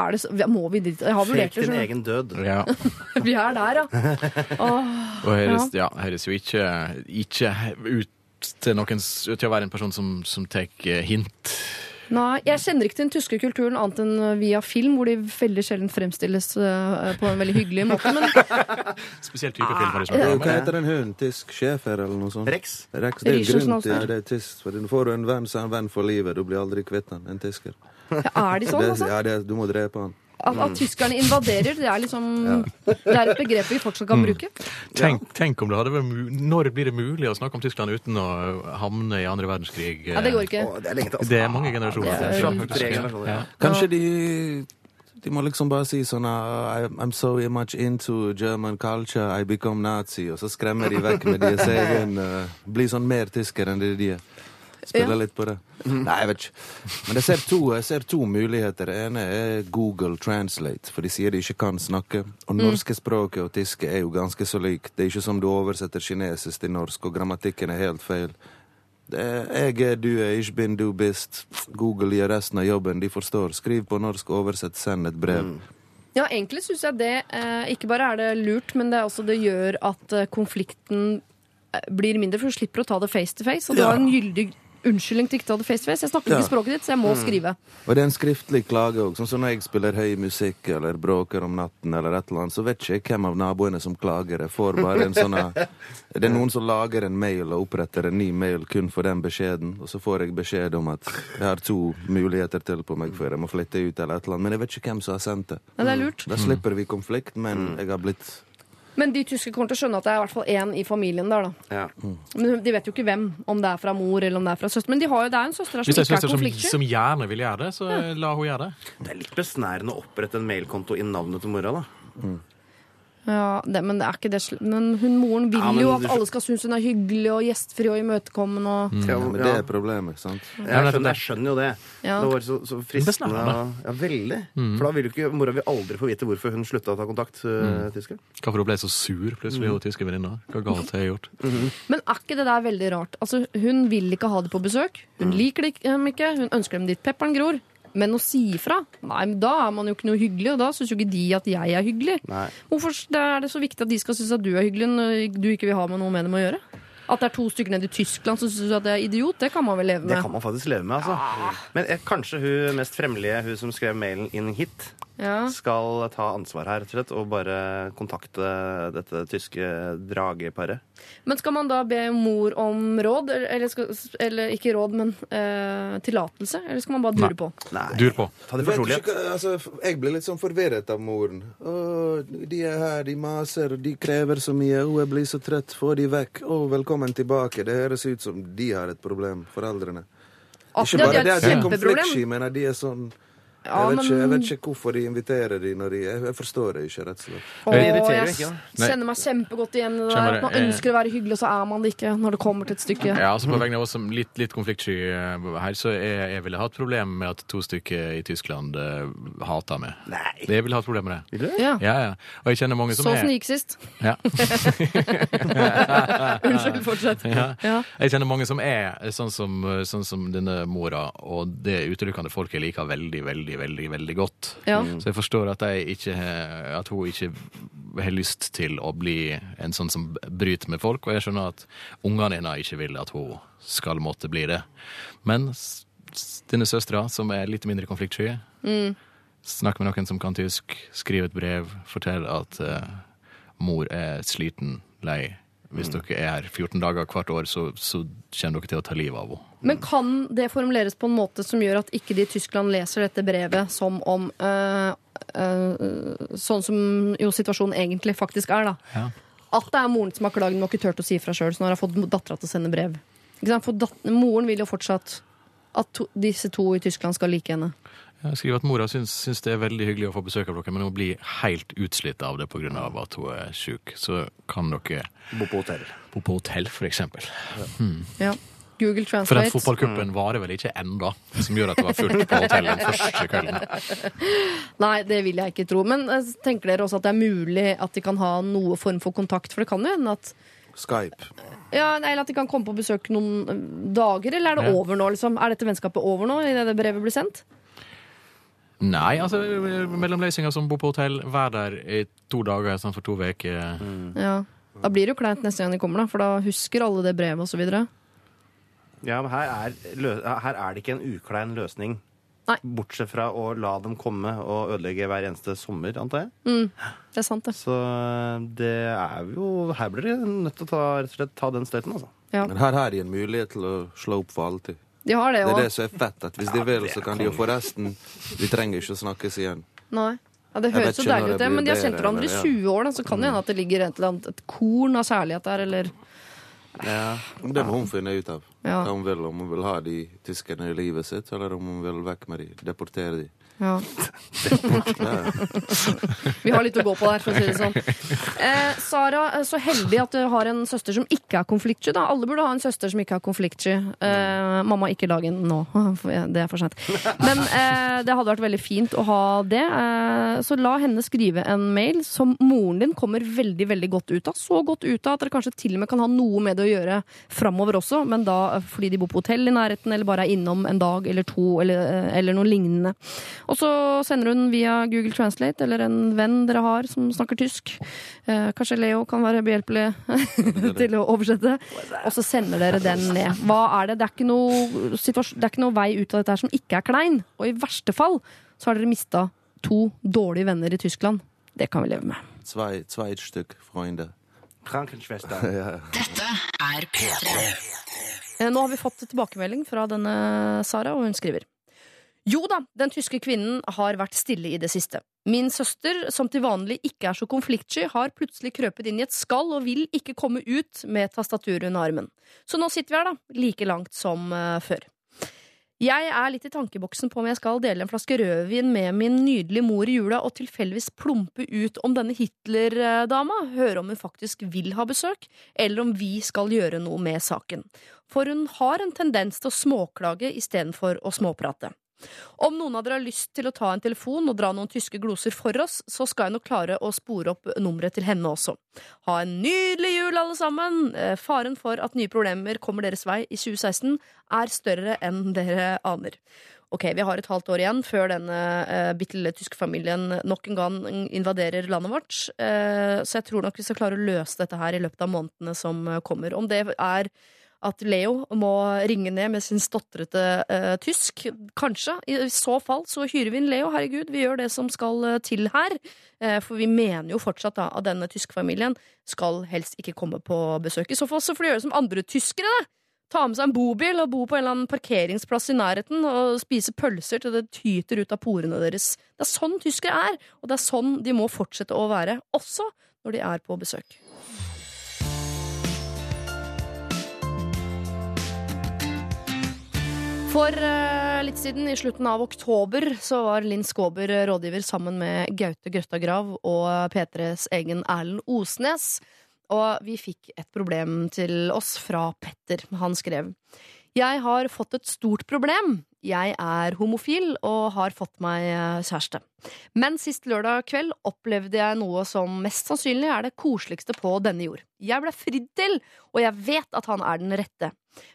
Er det så, må vi dit? Jeg har vurdert det. skjønner egen død. Ja. Vi er der, ja. Åh, Og høres, ja. ja, høres jo ikke, ikke ut til noen til å være en person som, som tar eh, hint. Nei, jeg kjenner ikke til den tyske kulturen annet enn via film, hvor de veldig sjelden fremstilles eh, på en veldig hyggelig måte. Men Spesielt type film har de Det er hva heter den hunden? Tysk schæfer eller noe sånt? Rex. Rex det er jo Riesenschnauzer. ja, det er tysk. For får du en venn, så er en venn for livet. Du blir aldri kvitt han. En tysker. er de sånn, det, altså? Ja, det, du må drepe han. At, at tyskerne invaderer, det er liksom Det er et begrep vi fortsatt kan bruke. Tenk, tenk om det hadde vært Når blir det mulig å snakke om Tyskland uten å havne i andre verdenskrig? Ja, det går ikke. Det er lenge altså. Det er mange generasjoner. Det er ja. Kanskje de de må liksom bare si sånn uh, I'm so much into German culture, I become Nazi. Og så skremmer de vekk med deres egen uh, Bli sånn mer tysker enn det de er. Spiller Ja. litt på det. Nei, jeg vet ikke. Men jeg ser, to, jeg ser to muligheter. Det ene er Google Translate, for de sier de ikke kan snakke. Og Mm. norske språket og tyske er jo ganske så lik. Det er ikke som du oversetter kinesisk til norsk, og grammatikken er helt feil. Er, jeg er, du er, ich bin, du bist. Google gjør resten av jobben. De forstår. Skriv på norsk, oversett, send et brev. Ja, egentlig syns jeg det eh, Ikke bare er det lurt, men det, er også, det gjør at eh, konflikten eh, blir mindre, for du slipper å ta det face to face. Og du Ja. har en gyldig unnskyldning til ikke å ta det face to face. Jeg snakker Ja. ikke språket ditt, så jeg må Mm. skrive. Og det er en skriftlig klage òg. Sånn som når jeg spiller høy musikk eller bråker om natten, eller et eller annet, så vet ikke jeg hvem av naboene som klager. Jeg får bare en sånn Det er noen som lager en mail og oppretter en ny mail kun for den beskjeden, og så får jeg beskjed om at jeg har to muligheter til på meg før jeg må flytte ut, eller et eller annet. Men jeg vet ikke hvem som har sendt det. Ja, det er lurt. Da slipper vi konflikt, men jeg har blitt Men de tyske kommer til å skjønne at det er i hvert fall én i familien der, da. Ja. Men de vet jo ikke hvem, om det er fra mor eller om det er fra søster. Men de har jo, det er en søster her Hvis som det er ikke søster er som, konfliktsky. som gjerne vil gjøre det, så la hun gjøre det. Det er litt besnærende å opprette en mailkonto i navnet til mora, da. Ja, det, men det er ikke det Men hun moren vil Ja, men jo at alle skal synes hun er hyggelig og gjestfri og imøtekommende og Ja, men det er problemet, ikke sant? Jeg skjønner, jeg skjønner jo det. Ja. Det var så, så fristende. Ja, veldig. Mm. For da vil jo ikke mora vil aldri få vite hvorfor hun slutta å ta kontakt. Uh, tysker. Hvorfor hun ble så sur plutselig, hun tyske venninna. Hva galt har jeg gjort? Men er ikke det der veldig rart? Altså, Hun vil ikke ha det på besøk. Hun liker det dem ikke. Hun ønsker dem dit pepperen gror. Men å si ifra? Nei, men da er man jo ikke noe hyggelig, og da syns jo ikke de at jeg er hyggelig. Nei. Hvorfor er det så viktig at de skal synes at du er hyggelig når du ikke vil ha med noe med dem å gjøre? At det er to stykker nede i Tyskland som syns at det er idiot, det kan man vel leve med? Det kan man faktisk leve med, altså. Men eh, kanskje hun mest fremmelige, hun som skrev mailen inn hit, Ja. skal ta ansvar her, rett og slett, og bare kontakte dette tyske drageparet. Men skal man da be mor om råd, eller, skal, eller ikke råd, men eh, tillatelse? Eller skal man bare dure på? Nei. Dur på. Ta det fortrolighet. altså, jeg blir litt sånn forvirret av moren. Å, de er her, de maser, de krever så mye. Å, jeg blir så trøtt. Få de vekk. Å, velkommen tilbake. Det høres ut som de har et problem, foreldrene. Ikke de har bare et det er kjempeproblem. konfliktsky, men de er sånn jeg, Ja, vet ikke, jeg vet ikke hvorfor de inviterer de når de Jeg, jeg forstår det ikke, rett og slett. Åh, Det jeg. Kjenner meg kjempegodt igjen i det der. man Eh. ønsker å være hyggelig, og så er man det ikke når det kommer til et stykke. Ja, altså På vegne av oss som litt, litt konfliktsky eh, her, så jeg, jeg ville ha et problem med at to stykker i Tyskland uh, hater meg. Nei. Jeg ville ha et problem med det. Vil du? Ja. Ja, ja. Og jeg kjenner mange som Sånn er som det gikk sist. Ja. Unnskyld, fortsett. Ja. Ja. Jeg kjenner mange som er sånn som, sånn som denne mora, og det utelukkende folk jeg liker veldig, veldig, veldig, veldig godt. Ja. Så jeg forstår at, jeg ikke, at hun ikke har lyst til å bli en sånn som bryter med folk, og jeg skjønner at ungene hennes ikke vil at hun skal måtte bli det. Men denne søstera, som er litt mindre konfliktsky, Mm. snakk med noen som kan tysk, skriv et brev, fortell at uh, mor er sliten, lei. Hvis dere er her 14 dager hvert år, så, så kommer dere til å ta livet av henne. Men kan det formuleres på en måte som gjør at ikke de i Tyskland leser dette brevet som om øh, øh, Sånn som jo situasjonen egentlig faktisk er, da. Ja. At det er moren som har klagd, men har ikke turt å si fra sjøl, så nå har hun fått dattera til å sende brev. Ikke sant? For dat moren vil jo fortsatt at to disse to i Tyskland skal like henne. Jeg skriver at Mora syns, syns det er veldig hyggelig å få besøk av dere, men hun blir helt utslitt av det pga. at hun er syk. Så kan dere Bo på hotell. Bo på hotell, for eksempel. Hmm. Ja. Google Translate. For den fotballcupen varer vel ikke enda, som gjør at det var fullt på hotellet den første kvelden. Nei, det vil jeg ikke tro. Men eh, tenker dere også at det er mulig at de kan ha noe form for kontakt? For det kan jo hende at Skype. ja, Eller at de kan komme på besøk noen eh, dager, eller er det Ja. over nå? liksom? Er dette vennskapet over nå, idet det brevet blir sendt? Nei, altså mellomløsninger som bor på hotell, vær der i to dager istedenfor to uker. Ja. Da blir det jo kleint neste gang de kommer, da, for da husker alle det brevet osv. Ja, men her er, her er det ikke en uklein løsning. Bortsett fra å la dem komme og ødelegge hver eneste sommer, antar jeg. Mm, det er sant, det. Så det er jo Her blir de nødt til å ta, rett og slett, ta den støyten, altså. Ja. Men her har de en mulighet til å slå opp for alltid. De har det Det er det som er fett. at Hvis de vil, så kan de jo forresten Vi trenger ikke å snakkes igjen. Nei. Ja, det høres så deilig ut, det. Men de har kjent hverandre i 20 år, da, så kan det hende at det ligger et, eller annet, et korn av kjærlighet der, eller Ja. Det må hun finne ut av. Ja. Hva hun vil, Om hun vil ha de tyskerne i livet sitt, eller om hun vil vekk med de, deportere de. Ja. Vi har litt å gå på der, for å si det sånn. Eh, Sara, eh, så heldig at du har en søster som ikke er konfliktsky. da. Alle burde ha en søster som ikke er konfliktsky. Eh, mamma, ikke lag en nå. Det er for sent. Men eh, det hadde vært veldig fint å ha det. Eh, så la henne skrive en mail som moren din kommer veldig veldig godt ut av. Så godt ut av at dere kanskje til og med kan ha noe med det å gjøre framover også, men da eh, fordi de bor på hotell i nærheten, eller bare er innom en dag eller to, eller, eller noe lignende. Og så sender hun via Google Translate, eller en venn dere har som snakker tysk. Eh, kanskje Leo kan være behjelpelig til å oversette. Og så sender dere den ned. Hva er det? Det er, ikke noe, det er ikke noe vei ut av dette her som ikke er klein. Og i verste fall så har dere mista to dårlige venner i Tyskland. Det kan vi leve med. Zwei, zwei Stück Freunde. Krankenschwester. ja. Dette er P3. Eh, Nå har vi fått tilbakemelding fra denne Sara, og hun skriver. Jo da, den tyske kvinnen har vært stille i det siste. Min søster, som til vanlig ikke er så konfliktsky, har plutselig krøpet inn i et skall og vil ikke komme ut med tastaturet under armen. Så nå sitter vi her, da, like langt som eh, før. Jeg er litt i tankeboksen på om jeg skal dele en flaske rødvin med min nydelige mor i jula og tilfeldigvis plumpe ut om denne Hitler-dama, høre om hun faktisk vil ha besøk, eller om vi skal gjøre noe med saken. For hun har en tendens til å småklage istedenfor å småprate. Om noen av dere har lyst til å ta en telefon og dra noen tyske gloser for oss, så skal jeg nok klare å spore opp nummeret til henne også. Ha en nydelig jul, alle sammen! Eh, Faren for at nye problemer kommer deres vei i 2016 er større enn dere aner. Ok, Vi har et halvt år igjen før denne eh, bitte lille tyske familien nok en gang invaderer landet vårt. Eh, så jeg tror nok vi skal klare å løse dette her i løpet av månedene som kommer. Om det er at Leo må ringe ned med sin stotrete uh, tysk. Kanskje. I så fall så hyrer vi inn Leo. Herregud, vi gjør det som skal eh, til her. Uh, for vi mener jo fortsatt da at denne tyskfamilien skal helst ikke komme på besøk. I så fall så får de gjøre som andre tyskere, da. Ta med seg en bobil og bo på en eller annen parkeringsplass i nærheten og spise pølser til det tyter ut av porene deres. Det er sånn tyskere er, og det er sånn de må fortsette å være, også når de er på besøk. For eh, litt siden, i slutten av oktober, så var Linn Skåber rådgiver sammen med Gaute Grøtta Grav og P3s egen Erlend Osnes. Og vi fikk et problem til oss fra Petter. Han skrev Jeg har fått et stort problem. Jeg er homofil og har fått meg eh, kjæreste. Men sist lørdag kveld opplevde jeg noe som mest sannsynlig er det koseligste på denne jord. Jeg ble fridd til, og jeg vet at han er den rette.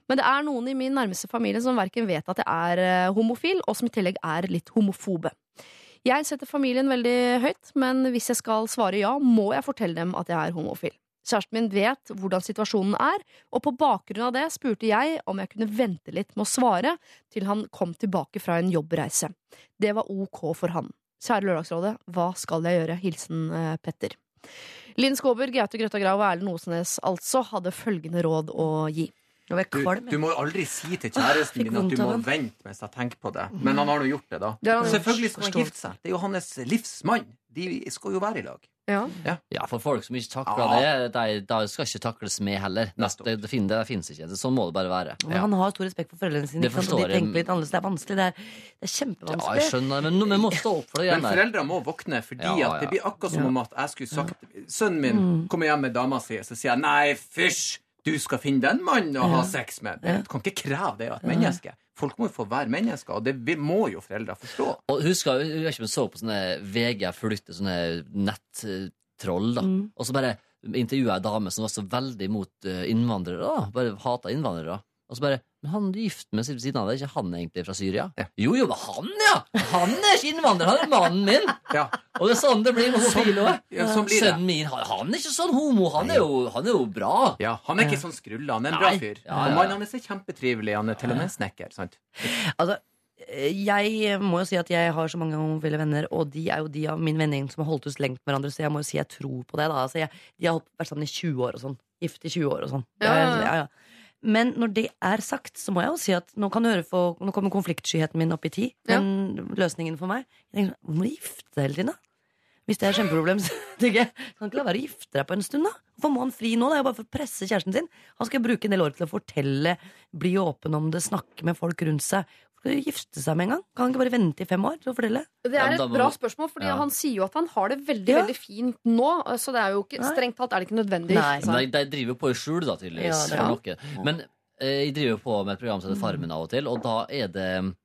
Men det er noen i min nærmeste familie som verken vet at jeg er eh, homofil, og som i tillegg er litt homofobe. Jeg setter familien veldig høyt, men hvis jeg skal svare ja, må jeg fortelle dem at jeg er homofil. Kjæresten min vet hvordan situasjonen er, og på bakgrunn av det spurte jeg om jeg kunne vente litt med å svare til han kom tilbake fra en jobbreise. Det var ok for han. Kjære Lørdagsrådet, hva skal jeg gjøre? Hilsen eh, Petter. Linn Skåber, Gaute Grøtta Grav og Erlend Osnes altså hadde følgende råd å gi. Du, du må aldri si til kjæresten din at du må vente mens jeg tenker på det. Men han har nå gjort det, da. Det han. Selvfølgelig skal han gifte seg. Det er jo hans livsmann. De skal jo være i lag. Ja. Ja, for folk som ikke takler Ja. det, de, de skal ikke takles med heller. Det, det, fin- det finnes ikke. Sånn må det bare være. Men han har stor respekt for foreldrene sine. Det forstår de tenker litt annerledes. Det er vanskelig. Det er, det er Ja, jeg skjønner, men vi må stå opp for det igjen men foreldra må våkne, fordi Ja, at det blir akkurat som om at jeg skulle sagt Sønnen min Mm. kommer hjem med dama si, så sier jeg nei, fysj! Du skal finne den mannen å ha sex med. Du kan ikke kreve det av et menneske. Folk må jo få være mennesker, og det må jo foreldre forstå. Og husker, jeg vet ikke om så på sånne VG fulgte sånne nettroll, da. Mm. Og så bare intervjua ei dame som var så veldig imot eh, innvandrere. da Bare hata innvandrere. Og så bare Men han er gift med siden siden av det, er ikke han egentlig fra Syria? Jo, jo, men han, ja! Han er ikke innvandrer, han er mannen min! Og det er sånn det blir med homofile òg. Ja, sånn blir det. Sønnen min, han, han er ikke sånn homo. Han er jo, han er jo bra. Ja, Han er ikke sånn skrulla, han er en bra fyr. Ja, ja, Og mannen hans er kjempetrivelig, han er til og med snekker. sant? Altså, jeg må jo si at jeg har så mange homofile venner, og de er jo de av min vennegjeng som har holdt oss lengt med hverandre, så jeg må jo si jeg tror på det. da altså, jeg, De har vært sammen i 20 år og sånn. Gift i 20 år og sånn. Ja, ja, ja. Men når det er sagt, så må jeg jo si at nå, kan du høre for, nå kommer konfliktskyheten min opp i ti. Men løsningen for meg jeg tenker, Hvorfor må du gifte deg hele tiden, da? Hvis det er kjempeproblem, så tenker jeg kan ikke la være å gifte deg på en stund, da. Hvorfor må han fri nå? Det er jo bare for å presse kjæresten sin. Han skal bruke en del år til å fortelle, bli åpen om det, snakke med folk rundt seg. Gifte seg med en gang? Kan han ikke bare vente i fem år til å fortelle? Det er et bra spørsmål, for Ja. han sier jo at han har det veldig Ja. veldig fint nå. Så det er jo ikke, strengt tatt er det ikke nødvendig. å gifte Men de, de driver på i skjul, da, tydeligvis. Ja. Men eh, jeg driver jo på med et program som heter Farmen av og til, og da er det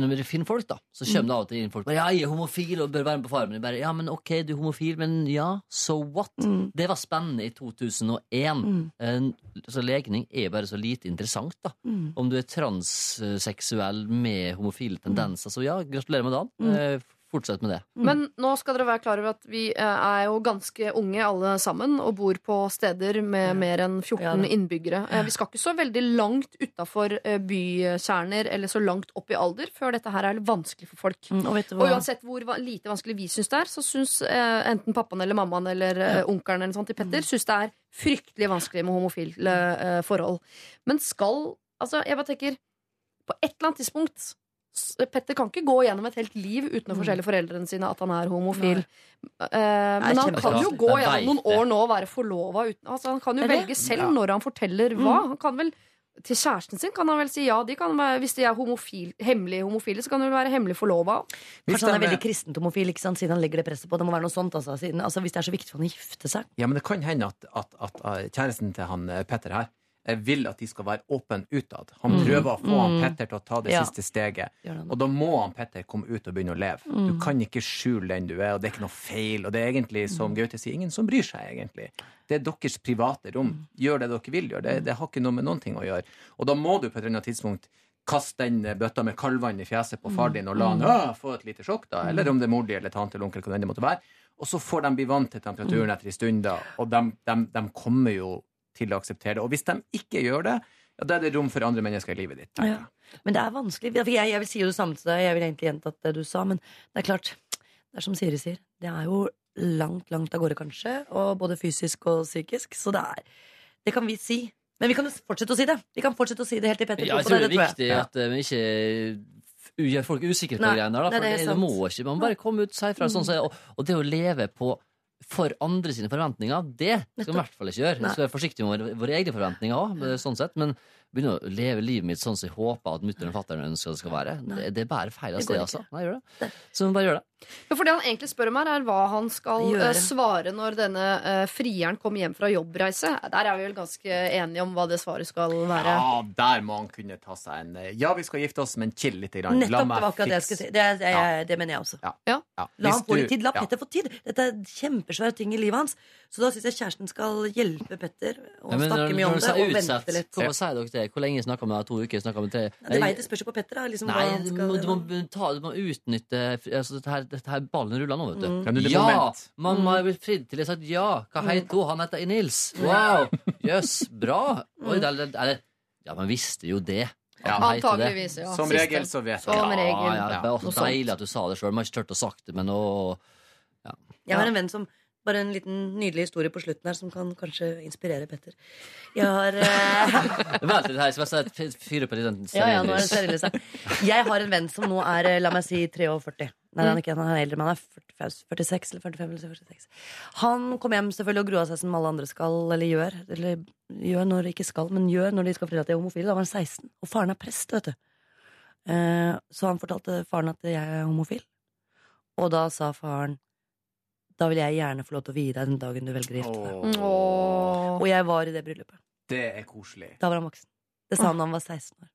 Når vi finner folk, da, så kommer det av og til inn folk bare, Ja, jeg er homofil og bør være med på Farmen. Bare, ja, men ok, du er homofil, men ja, so what? Det var spennende i 2001. Mm. Så legning er bare så lite interessant, da. Mm. Om du er transseksuell med homofile tendenser, så ja, gratulerer med dagen. Mm. Eh, Fortsett med det. Men nå skal dere være klar over at vi eh, er jo ganske unge alle sammen og bor på steder med mer enn 14 Ja, innbyggere. Eh, Vi skal ikke så veldig langt utafor bykjerner eller så langt opp i alder før dette her er vanskelig for folk. Mm, og Og uansett hvor lite vanskelig vi syns det er, så syns eh, enten pappaen eller mammaen eller ja. onkelen eller sånt til Petter syns det er fryktelig vanskelig med homofile eh, forhold. Men skal Altså, jeg bare tenker På et eller annet tidspunkt Petter kan ikke gå gjennom et helt liv uten å fortelle foreldrene sine at han er homofil. Uh, men han kan jo gå gjennom noen år nå og være forlova uten altså, Han kan jo velge selv Ja. når han forteller hva. Mm. Han kan vel til kjæresten sin kan han vel si ja. De kan være, hvis de er homofil, hemmelig homofile, så kan de vel være hemmelig forlova. Kanskje han er veldig kristent homofil, ikke sant? siden han legger det presset på. Det må være noe sånt, altså. Siden, altså hvis det er så viktig for han å gifte seg. Ja, men det kan hende at, at, at, eh, kjæresten til han eh, Petter her vil at de skal være åpne utad. Han Mm. prøver å få han Mm. Petter til å ta det Ja. siste steget. Og da må han Petter komme ut og begynne å leve. Mm. Du kan ikke skjule den du er, og det er ikke noe feil. Og det er egentlig, som Mm. Gaute sier, ingen som bryr seg, egentlig. Det er deres private rom. Gjør det dere vil gjøre. Det, det har ikke noe med noen ting å gjøre. Og da må du på et eller annet tidspunkt kaste den bøtta med kaldvann i fjeset på far din og la han. Få et lite sjokk, da. Eller om det er mor di eller tante eller onkel, hva det måtte være. Og så får de bli vant til temperaturen etter en stund, da. Og de, de, de kommer jo til å akseptere det. Og hvis de ikke gjør det, ja, da er det rom for andre mennesker i livet ditt. Ja. Men det er vanskelig. Jeg, jeg vil si jo det samme til deg. Jeg vil egentlig gjentatt det du sa, men det er klart. Det er som Siri sier. Det er jo langt, langt av gårde, kanskje. Og både fysisk og psykisk. Så det er Det kan vi si. Men vi kan fortsette å si det. Vi kan fortsette å si det helt til Petter Ja, jeg tror det, det er viktig at eh, vi ikke gjør folk usikre på greiene der. For det er det, det må ikke, Man må bare komme ut si fra. Sånn, og, og det å leve på for andre sine forventninger, det skal vi i hvert fall ikke gjøre. Vi skal være forsiktige med våre, våre egne forventninger òg, sånn sett. Men, begynne å leve livet mitt sånn som jeg håper at mutter'n og fatter'n ønsker det skal være. Det, det bærer feil av sted, altså. Nei, gjør det. Så bare gjør det. Ja, for det han egentlig spør om her, er hva han skal Gjøre. eh, svare når denne uh, frieren kommer hjem fra jobbreise. Der er vi vel ganske enige om hva det svaret skal være. Ja, der må han kunne ta seg en eh, Ja, vi skal gifte oss, men chill litt. Grann. Nettopp, det meg det jeg fikse- si. Det, er- det, ja. det mener jeg også. Ja. Ja. La Hvis han få litt tid. La ja. Petter få tid. Dette er kjempesvære ting i livet hans. Så da syns jeg kjæresten skal hjelpe Petter og Ja, snakke mye om det. Og vente litt. Hvorfor sier dere det? Hvor lenge snakker vi? To uker? snakker vi tre? Ja, det veit jeg spørs jo på Petter. Da, liksom, Nei, du må, du, må ta, du må utnytte altså, dette, her, dette her ballen ruller nå, vet du. Mm. Ja, man må er Ja! Mamma er blitt fridd til. Jeg har sagt ja. Hva heter hun? Han heter Nils. Wow! Jøss, bra. Oi, det er det, ja, man visste jo det. Ja. det. Antageligvis, ja. Som regel så vet Som regel. Ja, ja, det er også deilig at du sa det sjøl. Man har ikke turt å sagt det, men nå Jeg har en venn som Bare en liten nydelig historie på slutten her som kan kanskje inspirere Petter. Jeg har eh, Vent litt her, så jeg skal fyre på litt den Ja, ja, nå er det stearinlys. stearinlys her. Jeg har en venn som nå er, eh, la meg si, 43. Nei, han er ikke han er eldre, men han er 45, 46 eller 45 eller 46. Han kom hjem selvfølgelig og grua seg som alle andre skal, eller gjør. Eller gjør når de ikke skal, men gjør når de skal fortelle at de er homofile. Da var han 16. Og faren er prest, vet du. Eh, så han fortalte faren at jeg er homofil. Og da sa faren da vil jeg gjerne få lov til å vie deg den dagen du velger å gifte deg. Åh. Og jeg var i det bryllupet. Det er koselig. Da var han voksen. Det sa han da han var 16 år.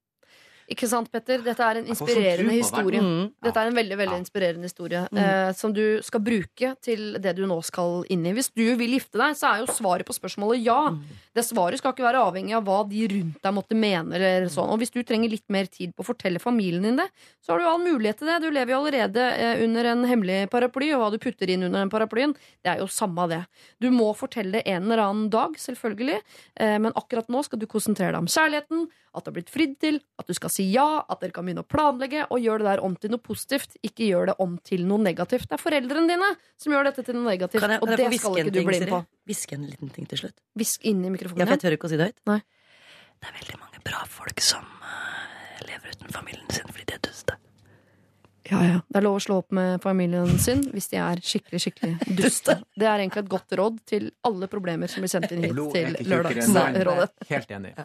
Ikke sant, Petter? Dette er en sånn inspirerende historie. Mm. Dette er en veldig veldig inspirerende historie Mm. eh, som du skal bruke til det du nå skal inn i. Hvis du vil gifte deg, så er jo svaret på spørsmålet ja. Mm. Det svaret skal ikke være avhengig av hva de rundt deg måtte mene. Eller sånn. Og hvis du trenger litt mer tid på å fortelle familien din det, så har du all mulighet til det. Du lever jo allerede eh, under en hemmelig paraply, og hva du putter inn under den paraplyen, det er jo samme det. Du må fortelle det en eller annen dag, selvfølgelig, eh, men akkurat nå skal du konsentrere deg om kjærligheten, at du har blitt fridd til, at du skal si ja, at dere kan begynne å planlegge, og gjør det der om til noe positivt, ikke gjør det om til noe negativt. Det er foreldrene dine som gjør dette til noe negativt, Kan jeg, og kan jeg det skal ikke du bli med på. Hviske en liten ting til slutt? Hvisk inn i Ja, for jeg tør ikke å si det høyt. Nei. Det er veldig mange bra folk som eh, lever uten familien sin fordi de er duste. Ja, ja. Det er lov å slå opp med familien sin hvis de er skikkelig skikkelig duste. Det er egentlig et godt råd til alle problemer som blir sendt inn hit Blod til. Lørdagsrådet. Helt enig.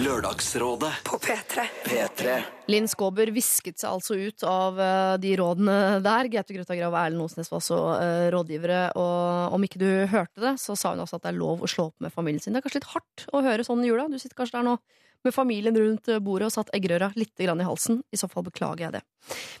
Lørdagsrådet på P3. P3. Linn Skåber visket seg altså ut av eh, de rådene der. Gaute Grøtta Grav og Erlend Osnes var også eh, rådgivere. Og om ikke du hørte det, så sa hun også at det er lov å slå opp med familien sin. Det er kanskje litt hardt å høre sånn i jula. Du sitter kanskje der nå med familien rundt bordet og satt eggerøra litt i halsen. I så fall beklager jeg det.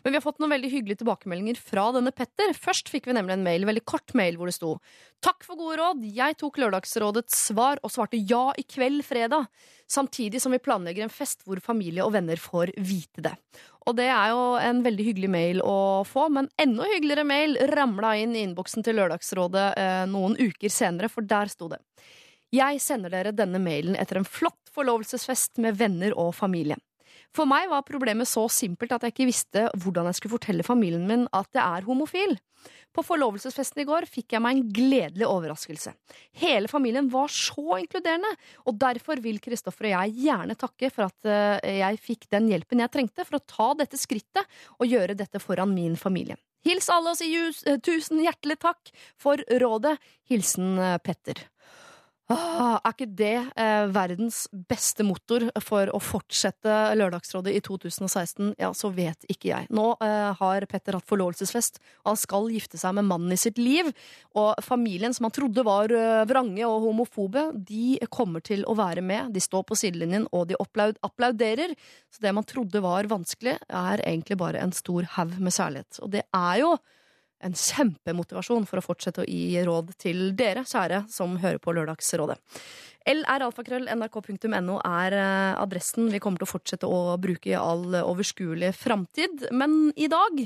Men vi har fått noen veldig hyggelige tilbakemeldinger fra denne Petter. Først fikk vi nemlig en mail, veldig kort mail, hvor det sto Takk for gode råd. Jeg tok Lørdagsrådets svar og svarte ja i kveld fredag. Samtidig som vi planlegger en fest hvor familie og venner får vite det. Og det er jo en veldig hyggelig mail å få, men enda hyggeligere mail ramla inn i innboksen til Lørdagsrådet eh, noen uker senere, for der sto det Jeg sender dere denne mailen etter en flott forlovelsesfest med venner og familie. For meg var problemet så simpelt at jeg ikke visste hvordan jeg skulle fortelle familien min at jeg er homofil. På forlovelsesfesten i går fikk jeg meg en gledelig overraskelse. Hele familien var så inkluderende, og derfor vil Kristoffer og jeg gjerne takke for at eh, jeg fikk den hjelpen jeg trengte for å ta dette skrittet og gjøre dette foran min familie. Hils alle og si tusen hjertelig takk for rådet. Hilsen eh, Petter. Ah, er ikke det eh, verdens beste motor for å fortsette Lørdagsrådet i 2016? Ja, så vet ikke jeg. Nå eh, har Petter hatt forlovelsesfest, og han skal gifte seg med mannen i sitt liv. Og familien som han trodde var eh, vrange og homofobe, de kommer til å være med. De står på sidelinjen, og de applaud applauderer. Så det man trodde var vanskelig, er egentlig bare en stor haug med særlighet. Og det er jo en kjempemotivasjon for å fortsette å gi råd til dere, kjære, som hører på Lørdagsrådet. lralfakrøll.nrk.no er eh, adressen vi kommer til å fortsette å bruke i all overskuelig framtid. Men i dag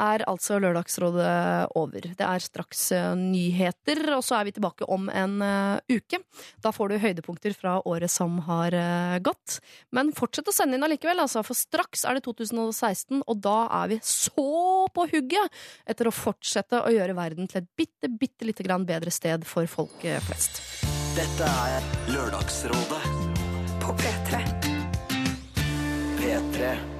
er altså Lørdagsrådet over. Det er straks eh, nyheter, og så er vi tilbake om en eh, uke. Da får du høydepunkter fra året som har eh, gått. Men fortsett å sende inn allikevel, altså, for straks er det 2016, og da er vi så på hugget etter å fortsette å gjøre verden til et bitte, bitte lite grann bedre sted for folk flest. Dette er Lørdagsrådet på P3. P3.